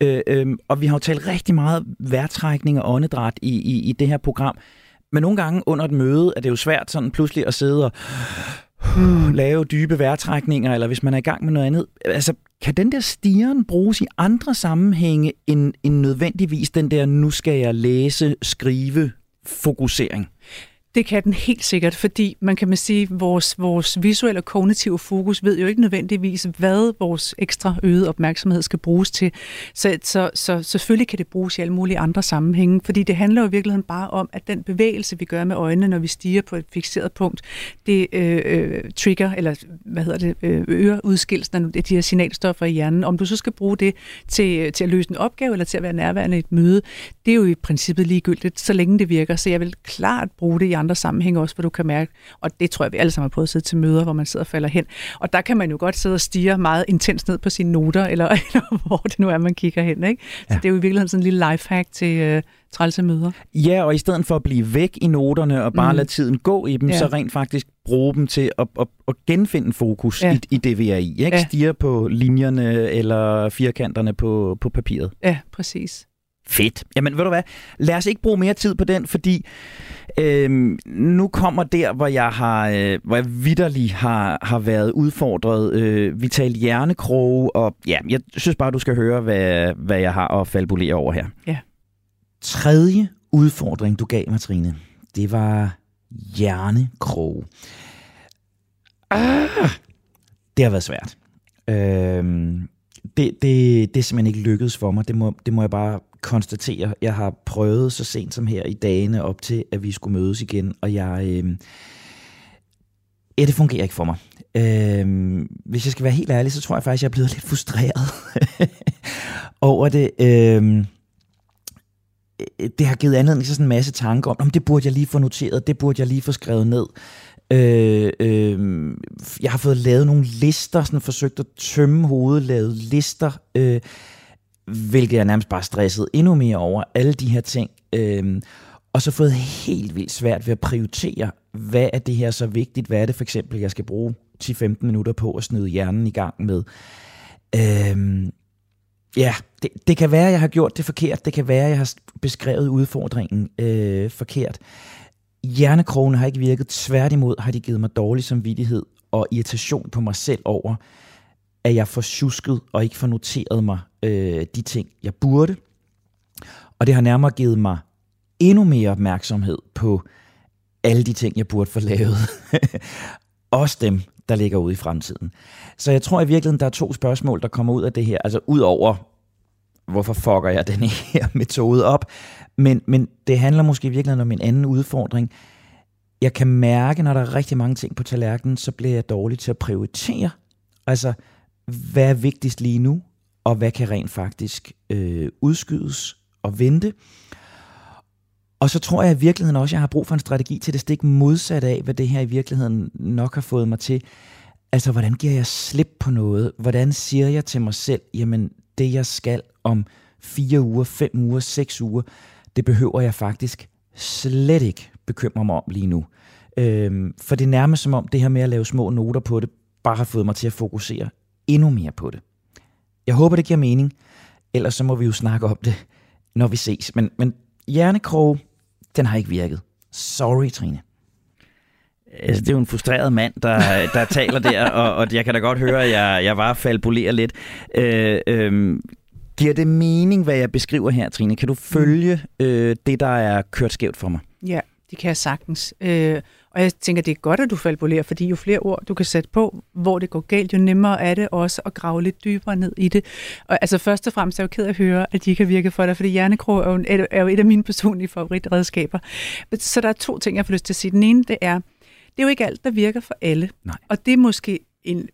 Øh, øh, og vi har jo talt rigtig meget vejrtrækning og åndedræt i, i, i det her program. Men nogle gange under et møde er det jo svært sådan pludselig at sidde og uh, lave dybe vejrtrækninger, eller hvis man er i gang med noget andet. Altså, kan den der stieren bruges i andre sammenhænge end, end nødvendigvis den der, nu skal jeg læse, skrive, fokusering?
Det kan den helt sikkert, fordi man kan man sige, vores, vores visuelle og kognitive fokus ved jo ikke nødvendigvis, hvad vores ekstra øget opmærksomhed skal bruges til. Så, så, så selvfølgelig kan det bruges i alle mulige andre sammenhænge, fordi det handler jo i virkeligheden bare om, at den bevægelse, vi gør med øjnene, når vi stiger på et fixeret punkt, det øh, øh trigger, eller hvad hedder det, øh, øger udskillelsen af de her signalstoffer i hjernen. Om du så skal bruge det til, øh, til at løse en opgave, eller til at være nærværende i et møde, det er jo i princippet ligegyldigt, så længe det virker. Så jeg vil klart bruge det i andre sammenhænge også, hvor du kan mærke, og det tror jeg, vi alle sammen har prøvet at sidde til møder, hvor man sidder og falder hen. Og der kan man jo godt sidde og stige meget intens ned på sine noter, eller, eller hvor det nu er, man kigger hen. Ikke? Så ja. det er jo i virkeligheden sådan en lille lifehack til, uh, trælse møder.
Ja, og i stedet for at blive væk i noterne og bare mm. lade tiden gå i dem, ja. så rent faktisk bruge dem til at, at, at genfinde fokus ja. i, i det, vi er i. Ikke ja. stige på linjerne eller firkanterne på, på papiret.
Ja, præcis.
Fedt. Jamen, ved du hvad? Lad os ikke bruge mere tid på den, fordi øh, nu kommer der, hvor jeg har, øh, hvor jeg vidderlig har, har været udfordret. Øh, vi talte hjernekroge, og ja, jeg synes bare, du skal høre, hvad, hvad jeg har at falbulere over her.
Ja.
Tredje udfordring, du gav mig, Trine, det var hjernekroge. Ah, det har været svært. Øh, det, det, det er simpelthen ikke lykkedes for mig. Det må, det må jeg bare konstatere. Jeg har prøvet så sent som her i dagene op til, at vi skulle mødes igen, og jeg... Øh, ja, det fungerer ikke for mig. Øh, hvis jeg skal være helt ærlig, så tror jeg faktisk, jeg er blevet lidt frustreret over det. Øh, det har givet anledning til sådan en masse tanker om, om det burde jeg lige få noteret, det burde jeg lige få skrevet ned. Øh, øh, jeg har fået lavet nogle lister, sådan forsøgt at tømme hovedet, lavet lister, øh, hvilket jeg nærmest bare stresset endnu mere over, alle de her ting. Øh, og så fået helt vildt svært ved at prioritere, hvad er det her så vigtigt, hvad er det for eksempel, jeg skal bruge 10-15 minutter på at snyde hjernen i gang med. Øh, ja, det, det kan være, at jeg har gjort det forkert, det kan være, at jeg har beskrevet udfordringen øh, forkert. Hjernekrogene har ikke virket. Tværtimod har de givet mig dårlig samvittighed og irritation på mig selv over, at jeg får susket og ikke får noteret mig øh, de ting, jeg burde. Og det har nærmere givet mig endnu mere opmærksomhed på alle de ting, jeg burde få lavet. Også dem, der ligger ude i fremtiden. Så jeg tror i virkeligheden, der er to spørgsmål, der kommer ud af det her. Altså ud over, hvorfor fucker jeg den her metode op? Men, men det handler måske i virkeligheden om en anden udfordring. Jeg kan mærke, når der er rigtig mange ting på tallerkenen, så bliver jeg dårlig til at prioritere. Altså, hvad er vigtigst lige nu, og hvad kan rent faktisk øh, udskydes og vente. Og så tror jeg i virkeligheden også, at jeg har brug for en strategi til det stik modsat af, hvad det her i virkeligheden nok har fået mig til. Altså, hvordan giver jeg slip på noget? Hvordan siger jeg til mig selv, jamen, det jeg skal om fire uger, fem uger, seks uger, det behøver jeg faktisk slet ikke bekymre mig om lige nu. Øhm, for det er nærmest som om det her med at lave små noter på det, bare har fået mig til at fokusere endnu mere på det. Jeg håber, det giver mening. Ellers så må vi jo snakke om det, når vi ses. Men, men hjernekrog, den har ikke virket. Sorry, Trine. Altså, det er jo en frustreret mand, der, der taler der, og, og jeg kan da godt høre, at jeg, jeg var falbulerer lidt. Øh, øh, Giver det mening, hvad jeg beskriver her, Trine? Kan du følge øh, det, der er kørt skævt for mig?
Ja, det kan jeg sagtens. Øh, og jeg tænker, det er godt, at du falbulerer, fordi jo flere ord, du kan sætte på, hvor det går galt, jo nemmere er det også at grave lidt dybere ned i det. Og altså først og fremmest er jeg jo ked af at høre, at de kan virke for dig, fordi hjernekrog er jo, er jo et af mine personlige favoritredskaber. Så der er to ting, jeg får lyst til at sige. Den ene, det er, det er jo ikke alt, der virker for alle.
Nej.
Og det er måske en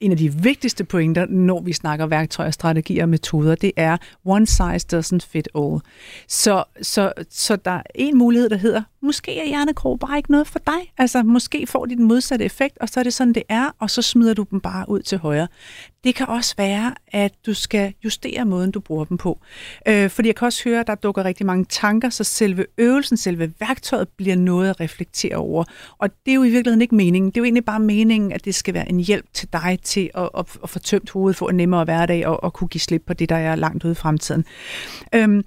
en af de vigtigste pointer, når vi snakker værktøjer, strategier og metoder, det er one size doesn't fit all. Så, så, så der er en mulighed, der hedder, måske er hjernekrog bare ikke noget for dig. Altså, måske får de den modsatte effekt, og så er det sådan, det er, og så smider du dem bare ud til højre. Det kan også være, at du skal justere måden, du bruger dem på. Øh, fordi jeg kan også høre, at der dukker rigtig mange tanker, så selve øvelsen, selve værktøjet bliver noget at reflektere over. Og det er jo i virkeligheden ikke meningen. Det er jo egentlig bare meningen, at det skal være en hjælp til dig til at, at, at få tømt hovedet, få en nemmere hverdag og, og kunne give slip på det, der er langt ude i fremtiden. Øhm,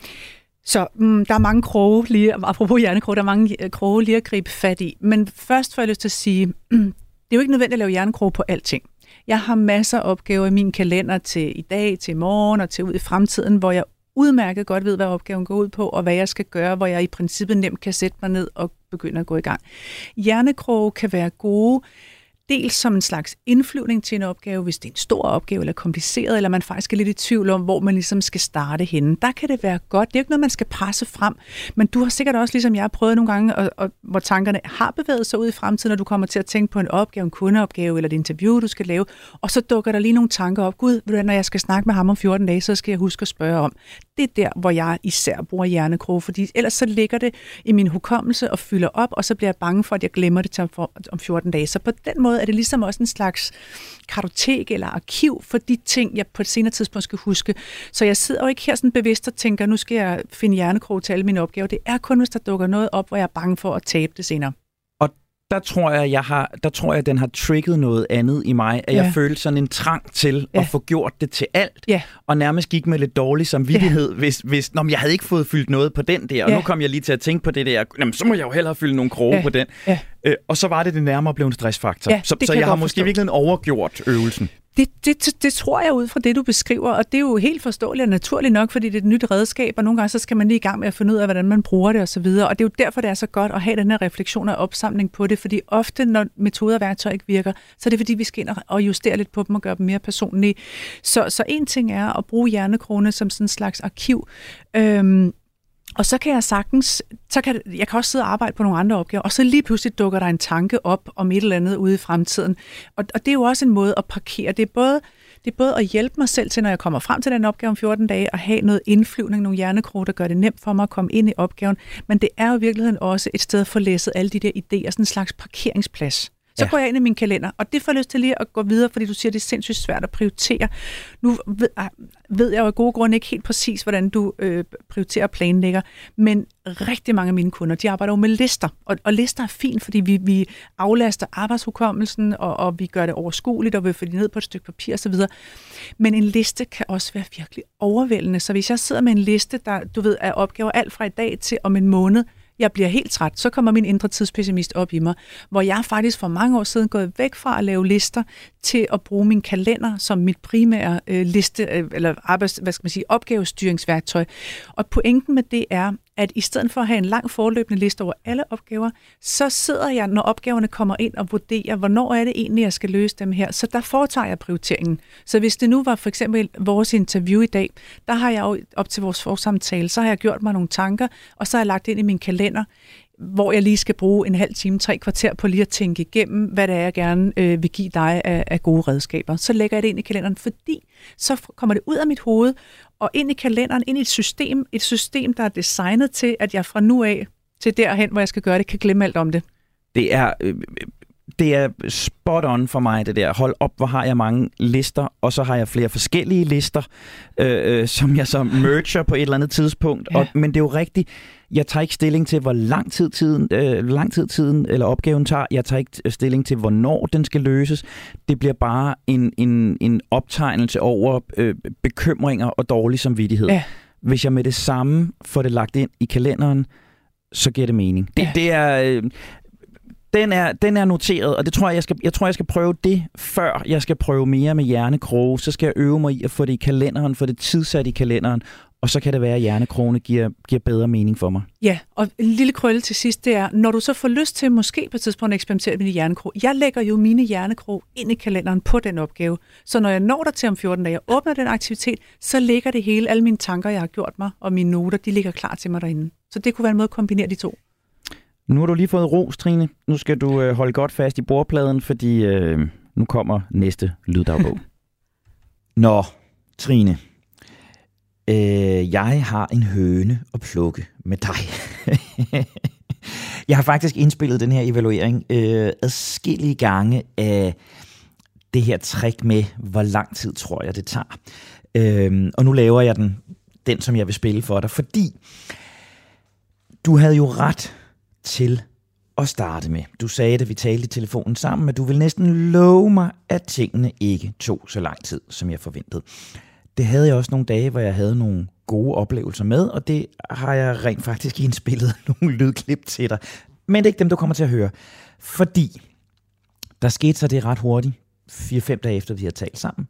så mm, der er mange kroge lige, apropos hjernekrog, der er mange øh, kroge lige at gribe fat i. Men først får jeg lyst til at sige, mm, det er jo ikke nødvendigt at lave hjernekrog på alting. Jeg har masser af opgaver i min kalender til i dag, til i morgen og til ud i fremtiden, hvor jeg udmærket godt ved, hvad opgaven går ud på, og hvad jeg skal gøre, hvor jeg i princippet nemt kan sætte mig ned og begynde at gå i gang. Hjernekroge kan være gode dels som en slags indflyvning til en opgave, hvis det er en stor opgave eller kompliceret, eller man faktisk er lidt i tvivl om, hvor man ligesom skal starte henne. Der kan det være godt. Det er ikke noget, man skal presse frem, men du har sikkert også, ligesom jeg har prøvet nogle gange, og, og, hvor tankerne har bevæget sig ud i fremtiden, når du kommer til at tænke på en opgave, en kundeopgave eller et interview, du skal lave, og så dukker der lige nogle tanker op. Gud, når jeg skal snakke med ham om 14 dage, så skal jeg huske at spørge om. Det er der, hvor jeg især bruger hjernekrog, fordi ellers så ligger det i min hukommelse og fylder op, og så bliver jeg bange for, at jeg glemmer det til om 14 dage. Så på den måde er det ligesom også en slags kartotek eller arkiv for de ting, jeg på et senere tidspunkt skal huske. Så jeg sidder jo ikke her sådan bevidst og tænker, nu skal jeg finde hjernekrog til alle mine opgaver. Det er kun, hvis der dukker noget op, hvor jeg er bange for at tabe det senere
der tror jeg, jeg har, der tror jeg, den har trigget noget andet i mig, at ja. jeg følte sådan en trang til ja. at få gjort det til alt, ja. og nærmest gik med lidt dårlig samvittighed, ja. hvis, hvis nå, jeg havde ikke fået fyldt noget på den der, og ja. nu kom jeg lige til at tænke på det der, jamen, så må jeg jo hellere fylde nogle kroge ja. på den. Ja. Øh, og så var det det nærmere blevet en stressfaktor. Ja, så så jeg har måske virkelig overgjort øvelsen.
Det, det, det tror jeg ud fra det, du beskriver, og det er jo helt forståeligt og naturligt nok, fordi det er et nyt redskab, og nogle gange så skal man lige i gang med at finde ud af, hvordan man bruger det osv. Og, og det er jo derfor, det er så godt at have den her refleksion og opsamling på det, fordi ofte, når metoder og værktøjer ikke virker, så er det fordi, vi skal ind og justere lidt på dem og gøre dem mere personlige. Så, så en ting er at bruge hjernekrone som sådan en slags arkiv, øhm, og så kan jeg sagtens, så kan, jeg kan også sidde og arbejde på nogle andre opgaver, og så lige pludselig dukker der en tanke op om et eller andet ude i fremtiden. Og, og det er jo også en måde at parkere. Det er både det er både at hjælpe mig selv til, når jeg kommer frem til den opgave om 14 dage, at have noget indflyvning, nogle hjernekroge, der gør det nemt for mig at komme ind i opgaven. Men det er jo i virkeligheden også et sted at få læsset alle de der idéer, sådan en slags parkeringsplads. Så ja. går jeg ind i min kalender, og det får jeg lyst til lige at gå videre, fordi du siger, det er sindssygt svært at prioritere. Nu ved, ah, ved jeg jo af gode grunde ikke helt præcis, hvordan du øh, prioriterer og planlægger, men rigtig mange af mine kunder, de arbejder jo med lister, og, og lister er fint, fordi vi, vi aflaster arbejdshukommelsen, og, og vi gør det overskueligt, og vi får det ned på et stykke papir osv. Men en liste kan også være virkelig overvældende, så hvis jeg sidder med en liste, der du ved, er opgaver alt fra i dag til om en måned, jeg bliver helt træt, så kommer min indre tidspessimist op i mig, hvor jeg faktisk for mange år siden gået væk fra at lave lister til at bruge min kalender som mit primære øh, liste, øh, eller arbejds, hvad skal man sige, opgavestyringsværktøj. Og pointen med det er, at i stedet for at have en lang forløbende liste over alle opgaver, så sidder jeg, når opgaverne kommer ind og vurderer, hvornår er det egentlig, jeg skal løse dem her. Så der foretager jeg prioriteringen. Så hvis det nu var for eksempel vores interview i dag, der har jeg jo op til vores forsamtale, så har jeg gjort mig nogle tanker, og så har jeg lagt ind i min kalender, hvor jeg lige skal bruge en halv time, tre kvarter på lige at tænke igennem, hvad det er, jeg gerne øh, vil give dig af, af gode redskaber. Så lægger jeg det ind i kalenderen, fordi så kommer det ud af mit hoved, og ind i kalenderen, ind i et system, et system, der er designet til, at jeg fra nu af til derhen, hvor jeg skal gøre det, kan glemme alt om det.
Det er, øh, det er spot on for mig, det der. Hold op, hvor har jeg mange lister, og så har jeg flere forskellige lister, øh, øh, som jeg så merger på et eller andet tidspunkt. Ja. Og, men det er jo rigtigt, jeg tager ikke stilling til, hvor lang tid tiden, øh, lang tid tiden eller opgaven tager. Jeg tager ikke stilling til, hvornår den skal løses. Det bliver bare en, en, en optegnelse over øh, bekymringer og dårlig samvittighed. Ja. Hvis jeg med det samme får det lagt ind i kalenderen, så giver det mening. Det, ja. det er... Øh, den er, den er noteret, og det tror jeg, jeg skal, jeg tror, jeg skal prøve det, før jeg skal prøve mere med hjernekroge. Så skal jeg øve mig i at få det i kalenderen, få det tidsat i kalenderen, og så kan det være, at hjernekrone giver, giver bedre mening for mig.
Ja, og en lille krølle til sidst, det er, når du så får lyst til måske på et tidspunkt at eksperimentere med din hjernekrog. Jeg lægger jo mine hjernekrog ind i kalenderen på den opgave. Så når jeg når der til om 14 dage jeg åbner den aktivitet, så ligger det hele, alle mine tanker, jeg har gjort mig, og mine noter, de ligger klar til mig derinde. Så det kunne være en måde at kombinere de to.
Nu har du lige fået ros, Trine. Nu skal du øh, holde godt fast i bordpladen, fordi øh, Nu kommer næste lyddagbog. Nå, Trine. Øh, jeg har en høne at plukke med dig. jeg har faktisk indspillet den her evaluering øh, adskillige gange af det her trick med, hvor lang tid tror jeg, det tager. Øh, og nu laver jeg den, den, som jeg vil spille for dig, fordi du havde jo ret til at starte med. Du sagde, da vi talte i telefonen sammen, at du vil næsten love mig, at tingene ikke tog så lang tid, som jeg forventede. Det havde jeg også nogle dage, hvor jeg havde nogle gode oplevelser med, og det har jeg rent faktisk indspillet nogle lydklip til dig. Men det er ikke dem, du kommer til at høre. Fordi der skete så det ret hurtigt, 4-5 dage efter vi havde talt sammen,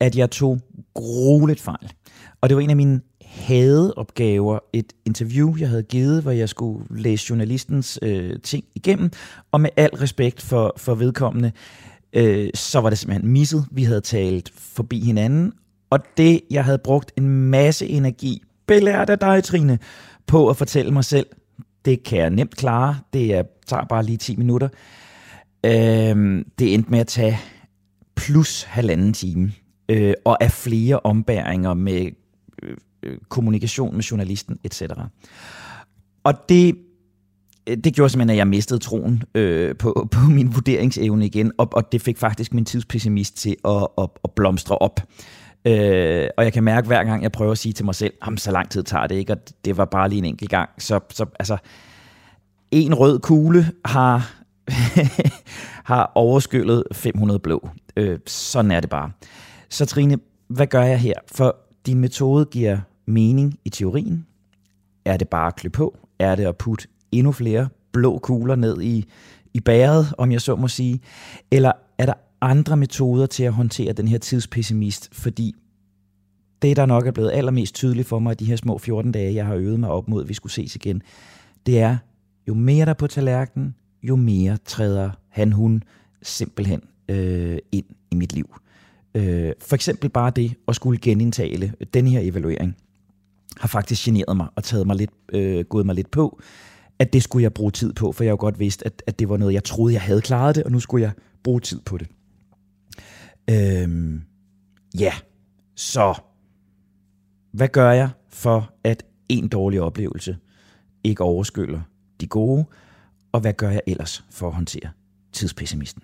at jeg tog grueligt fejl. Og det var en af mine hadeopgaver, et interview, jeg havde givet, hvor jeg skulle læse journalistens øh, ting igennem, og med al respekt for, for vedkommende, øh, så var det simpelthen misset. Vi havde talt forbi hinanden, og det, jeg havde brugt en masse energi, belært af dig, Trine, på at fortælle mig selv, det kan jeg nemt klare, det er, tager bare lige 10 minutter. Øh, det endte med at tage plus halvanden time, øh, og af flere ombæringer med øh, Øh, kommunikation med journalisten, etc. Og det, øh, det gjorde simpelthen, at jeg mistede troen øh, på, på min vurderingsevne igen, og, og det fik faktisk min tidspessimist til at, at, at blomstre op. Øh, og jeg kan mærke hver gang, jeg prøver at sige til mig selv, ham så lang tid tager det ikke, og det var bare lige en enkelt gang. Så, så altså, en rød kugle har, har overskyllet 500 blå. Øh, sådan er det bare. Så Trine, hvad gør jeg her? For din metode giver mening i teorien. Er det bare at klø på? Er det at putte endnu flere blå kugler ned i, i bæret, om jeg så må sige? Eller er der andre metoder til at håndtere den her tidspessimist? Fordi det, der nok er blevet allermest tydeligt for mig de her små 14 dage, jeg har øvet mig op mod, at vi skulle ses igen, det er, jo mere der er på tallerkenen, jo mere træder han, hun simpelthen øh, ind i mit liv. Øh, for eksempel bare det at skulle genindtale den her evaluering har faktisk generet mig og taget mig lidt, øh, gået mig lidt på, at det skulle jeg bruge tid på, for jeg jo godt vidst, at, at det var noget, jeg troede, jeg havde klaret det, og nu skulle jeg bruge tid på det. Øhm, ja, så hvad gør jeg for, at en dårlig oplevelse ikke overskyller de gode, og hvad gør jeg ellers for at håndtere tidspessimisten?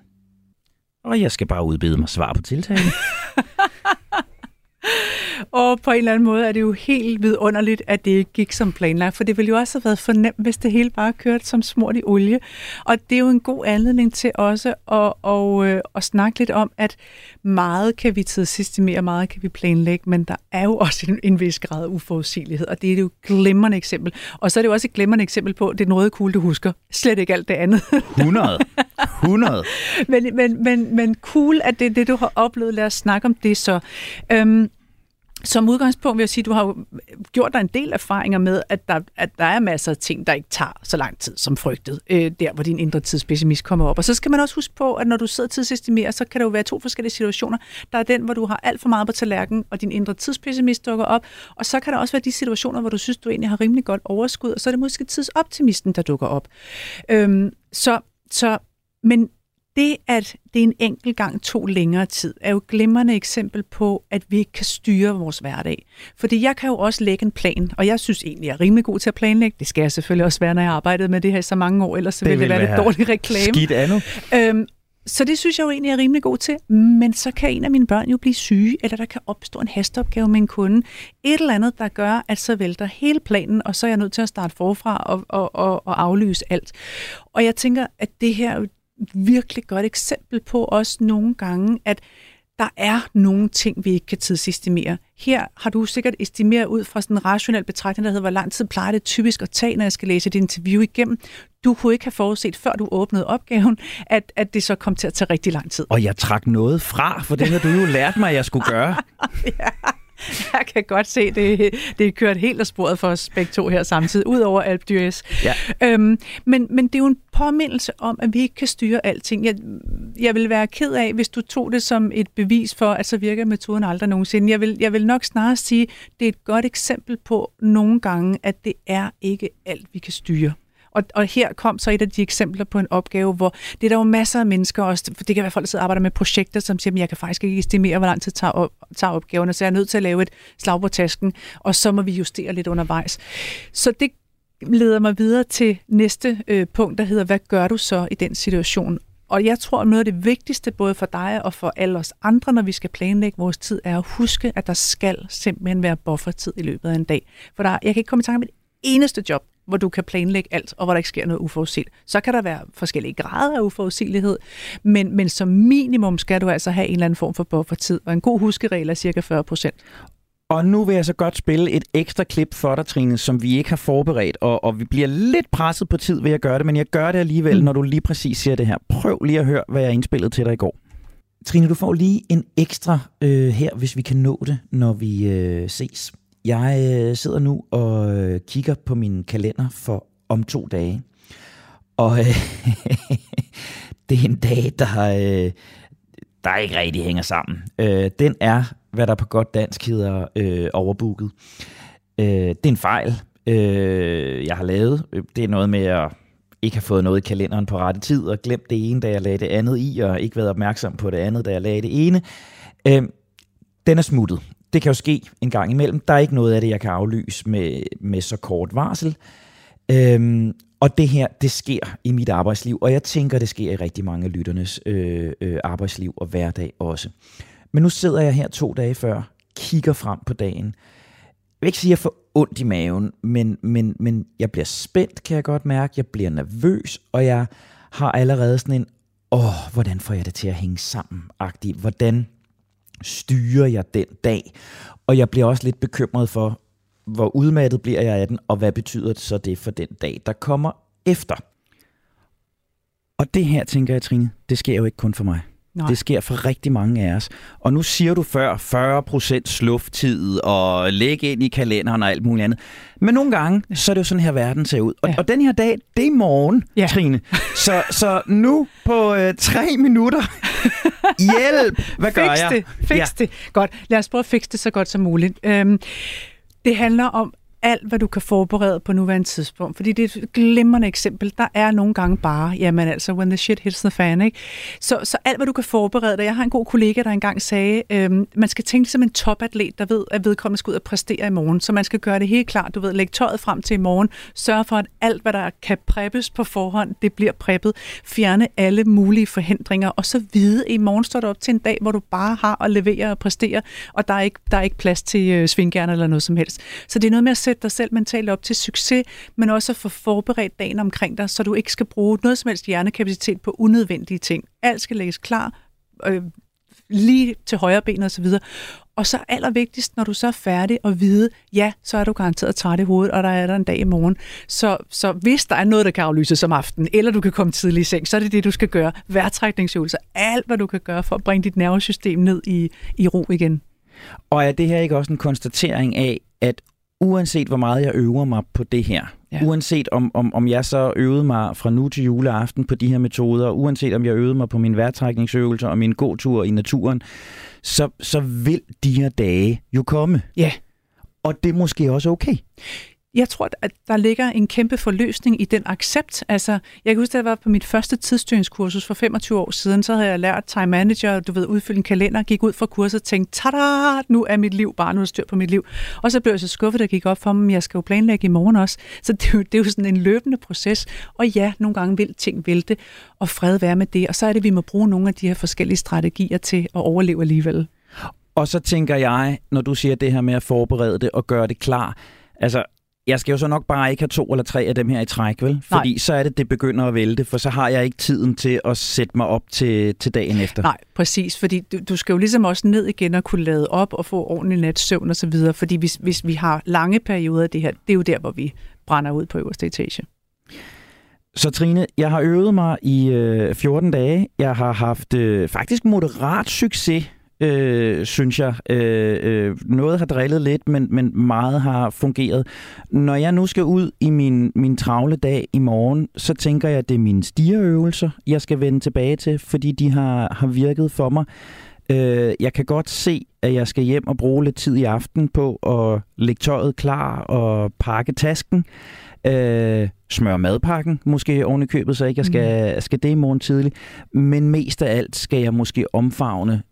Og jeg skal bare udbede mig svar på tiltalen.
Og på en eller anden måde er det jo helt vidunderligt, at det ikke gik som planlagt, for det ville jo også have været fornemt, hvis det hele bare kørte som smurt i olie. Og det er jo en god anledning til også at, at, at, at snakke lidt om, at meget kan vi tidssystemere, meget kan vi planlægge, men der er jo også en, en vis grad af uforudsigelighed, og det er jo et glimrende eksempel. Og så er det jo også et glimrende eksempel på, det er noget cool, du husker. Slet ikke alt det andet.
100. 100.
men, men, men, men cool, at det er det, du har oplevet. Lad os snakke om det så. Øhm, som udgangspunkt vil jeg sige, at du har jo øh, gjort dig en del erfaringer med, at der, at der er masser af ting, der ikke tager så lang tid som frygtet, øh, der hvor din indre tidspessimist kommer op. Og så skal man også huske på, at når du sidder tidsestimerer, så kan der jo være to forskellige situationer. Der er den, hvor du har alt for meget på tallerkenen, og din indre tidspessimist dukker op. Og så kan der også være de situationer, hvor du synes, du egentlig har rimelig godt overskud, og så er det måske tidsoptimisten, der dukker op. Øhm, så, så, men det, at det en enkelt gang tog længere tid, er jo et glimrende eksempel på, at vi ikke kan styre vores hverdag. Fordi jeg kan jo også lægge en plan, og jeg synes egentlig, jeg er rimelig god til at planlægge. Det skal jeg selvfølgelig også være, når jeg har arbejdet med det her i så mange år, ellers så det vil det være lidt dårlig reklame.
Skidt andet. Øhm,
så det synes jeg jo egentlig er rimelig god til. Men så kan en af mine børn jo blive syge, eller der kan opstå en hasteopgave med en kunde. Et eller andet, der gør, at så vælter hele planen, og så er jeg nødt til at starte forfra og, og, og, og aflyse alt. Og jeg tænker, at det her er virkelig godt eksempel på også nogle gange, at der er nogle ting, vi ikke kan tidsestimere. Her har du sikkert estimeret ud fra sådan en rationel betragtning, der hedder, hvor lang tid plejer det typisk at tage, når jeg skal læse et interview igennem. Du kunne ikke have forudset, før du åbnede opgaven, at, at det så kom til at tage rigtig lang tid.
Og jeg trak noget fra, for det har du jo lært mig, at jeg skulle gøre.
ja. Jeg kan godt se, det, det er kørt helt af sporet for os begge to her samtidig, ud over Alp. Ja. Øhm, men, men det er jo en påmindelse om, at vi ikke kan styre alting. Jeg, jeg vil være ked af, hvis du tog det som et bevis for, at så virker metoden aldrig nogensinde. Jeg vil, jeg vil nok snarere sige, det er et godt eksempel på nogle gange, at det er ikke alt, vi kan styre. Og, og her kom så et af de eksempler på en opgave, hvor det er der jo masser af mennesker også, for det kan være folk, der sidder og arbejder med projekter, som siger, at jeg kan faktisk ikke estimere, hvor lang tid tager, op, tager opgaverne, så jeg er nødt til at lave et slag på tasken, og så må vi justere lidt undervejs. Så det leder mig videre til næste øh, punkt, der hedder, hvad gør du så i den situation? Og jeg tror, at noget af det vigtigste, både for dig og for alle os andre, når vi skal planlægge vores tid, er at huske, at der skal simpelthen være buffertid i løbet af en dag. For der, jeg kan ikke komme i tanke om et eneste job, hvor du kan planlægge alt, og hvor der ikke sker noget uforudset. Så kan der være forskellige grader af uforudsigelighed, men, men som minimum skal du altså have en eller anden form for buffertid, og en god huskeregel er cirka 40 procent.
Og nu vil jeg så godt spille et ekstra klip for dig, Trine, som vi ikke har forberedt, og, og vi bliver lidt presset på tid ved at gøre det, men jeg gør det alligevel, mm. når du lige præcis siger det her. Prøv lige at høre, hvad jeg indspillede til dig i går. Trine, du får lige en ekstra øh, her, hvis vi kan nå det, når vi øh, ses. Jeg øh, sidder nu og øh, kigger på min kalender for om to dage. Og øh, det er en dag, der, øh, der ikke rigtig hænger sammen. Øh, den er hvad der på godt dansk hedder øh, overbooket. Øh, det er en fejl, øh, jeg har lavet. Øh, det er noget med at ikke have fået noget i kalenderen på rette tid, og glemt det ene, da jeg lagde det andet i, og ikke været opmærksom på det andet, da jeg lagde det ene. Øh, den er smuttet. Det kan jo ske en gang imellem. Der er ikke noget af det, jeg kan aflyse med, med så kort varsel. Øhm, og det her, det sker i mit arbejdsliv, og jeg tænker, det sker i rigtig mange af lytternes øh, øh, arbejdsliv og hverdag også. Men nu sidder jeg her to dage før, kigger frem på dagen. Jeg vil ikke sige, at jeg får ondt i maven, men, men, men jeg bliver spændt, kan jeg godt mærke. Jeg bliver nervøs, og jeg har allerede sådan en, åh, hvordan får jeg det til at hænge sammen? -agtig. Hvordan styrer jeg den dag? Og jeg bliver også lidt bekymret for, hvor udmattet bliver jeg af den, og hvad betyder det så det for den dag, der kommer efter? Og det her, tænker jeg, Trine, det sker jo ikke kun for mig. Nej. Det sker for rigtig mange af os. Og nu siger du før 40% slufttid og lægge ind i kalenderen og alt muligt andet. Men nogle gange, så er det jo sådan her, verden ser ud. Og, ja. og den her dag, det er i morgen, ja. Trine. Så, så nu på øh, tre minutter, hjælp, hvad gør
Fix
jeg?
Det. Fix ja. det. Godt, lad os prøve at fikse det så godt som muligt. Øhm, det handler om alt, hvad du kan forberede på nuværende tidspunkt. Fordi det er et glimrende eksempel. Der er nogle gange bare, jamen altså, when the shit hits the fan, ikke? Så, så alt, hvad du kan forberede dig. Jeg har en god kollega, der engang sagde, øhm, man skal tænke som en topatlet, der ved, at vedkommende skal ud og præstere i morgen. Så man skal gøre det helt klart. Du ved, lægge tøjet frem til i morgen. Sørge for, at alt, hvad der kan preppes på forhånd, det bliver preppet. Fjerne alle mulige forhindringer. Og så vide, at i morgen står du op til en dag, hvor du bare har at levere og præstere, og der er ikke, der er ikke plads til øh, svingerne eller noget som helst. Så det er noget med at sætte dig selv mentalt op til succes, men også at få forberedt dagen omkring dig, så du ikke skal bruge noget som helst hjernekapacitet på unødvendige ting. Alt skal lægges klar, øh, lige til højre ben og så videre. Og så allervigtigst, når du så er færdig og vide, ja, så er du garanteret træt i hovedet, og der er der en dag i morgen. Så, så hvis der er noget, der kan aflyses om aftenen, eller du kan komme tidlig i seng, så er det det, du skal gøre. Værtrækningsøvelser, alt hvad du kan gøre for at bringe dit nervesystem ned i, i ro igen.
Og er det her ikke også en konstatering af, at uanset hvor meget jeg øver mig på det her, ja. uanset om, om, om jeg så øvede mig fra nu til juleaften på de her metoder, uanset om jeg øvede mig på min værtrækningsøvelser og min gåtur i naturen, så, så vil de her dage jo komme.
Ja.
Og det er måske også okay.
Jeg tror, at der ligger en kæmpe forløsning i den accept. Altså, jeg kan huske, at jeg var på mit første tidsstyringskursus for 25 år siden, så havde jeg lært time manager, du ved, udfylde en kalender, gik ud fra kurset og tænkte, tada, nu er mit liv bare, nu er styr på mit liv. Og så blev jeg så skuffet, der gik op for mig, jeg skal jo planlægge i morgen også. Så det er, jo, det er jo sådan en løbende proces. Og ja, nogle gange vil ting vælte, og fred være med det. Og så er det, vi må bruge nogle af de her forskellige strategier til at overleve alligevel.
Og så tænker jeg, når du siger det her med at forberede det og gøre det klar, altså jeg skal jo så nok bare ikke have to eller tre af dem her i træk, vel? Fordi Nej. så er det, det begynder at vælte, for så har jeg ikke tiden til at sætte mig op til, til dagen efter.
Nej, præcis, fordi du, du skal jo ligesom også ned igen og kunne lade op og få ordentlig nat søvn og så videre, fordi hvis, hvis vi har lange perioder af det her, det er jo der, hvor vi brænder ud på øverste etage.
Så Trine, jeg har øvet mig i øh, 14 dage. Jeg har haft øh, faktisk moderat succes øh, synes jeg. Øh, øh, noget har drillet lidt, men, men meget har fungeret. Når jeg nu skal ud i min, min travle dag i morgen, så tænker jeg, at det er mine stigerøvelser, jeg skal vende tilbage til, fordi de har, har virket for mig. Øh, jeg kan godt se, at jeg skal hjem og bruge lidt tid i aften på at lægge tøjet klar og pakke tasken. Øh, smøre madpakken, måske oven i købet, så ikke jeg skal, mm. skal det i morgen tidlig. Men mest af alt skal jeg måske omfavne.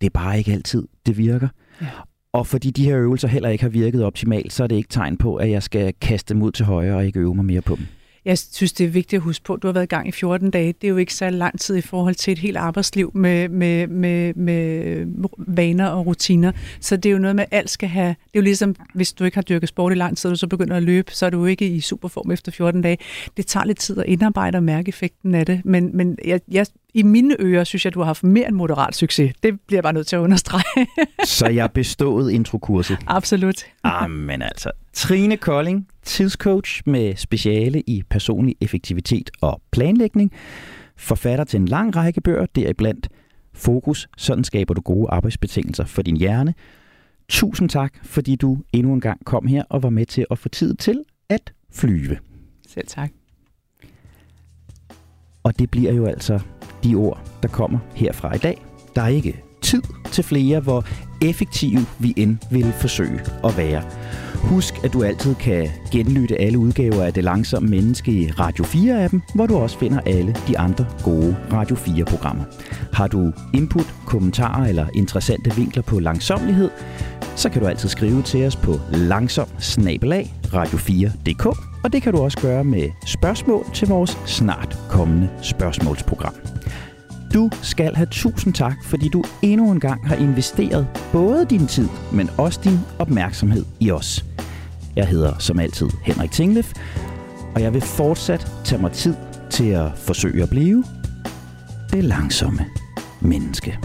Det er bare ikke altid, det virker. Ja. Og fordi de her øvelser heller ikke har virket optimalt, så er det ikke tegn på, at jeg skal kaste dem ud til højre og ikke øve mig mere på dem.
Jeg synes, det er vigtigt at huske på, at du har været i gang i 14 dage. Det er jo ikke så lang tid i forhold til et helt arbejdsliv med, med, med, med vaner og rutiner. Så det er jo noget med, at alt skal have... Det er jo ligesom, hvis du ikke har dyrket sport i lang tid, og du så begynder at løbe, så er du jo ikke i superform efter 14 dage. Det tager lidt tid at indarbejde og mærke effekten af det. Men, men jeg, jeg, i mine ører synes jeg, at du har haft mere end moderat succes. Det bliver jeg bare nødt til at understrege.
så jeg bestået introkurset?
Absolut.
Amen altså. Trine Kolding, tidscoach med speciale i personlig effektivitet og planlægning. Forfatter til en lang række bøger, deriblandt Fokus, sådan skaber du gode arbejdsbetingelser for din hjerne. Tusind tak, fordi du endnu en gang kom her og var med til at få tid til at flyve.
Selv tak.
Og det bliver jo altså de ord, der kommer herfra i dag. Der er ikke tid til flere, hvor effektive vi end vil forsøge at være. Husk, at du altid kan genlytte alle udgaver af Det Langsomme Menneske i Radio 4-appen, hvor du også finder alle de andre gode Radio 4-programmer. Har du input, kommentarer eller interessante vinkler på langsomlighed, så kan du altid skrive til os på langsom radio4.dk, og det kan du også gøre med spørgsmål til vores snart kommende spørgsmålsprogram. Du skal have tusind tak, fordi du endnu en gang har investeret både din tid, men også din opmærksomhed i os. Jeg hedder som altid Henrik Tinglef, og jeg vil fortsat tage mig tid til at forsøge at blive det langsomme menneske.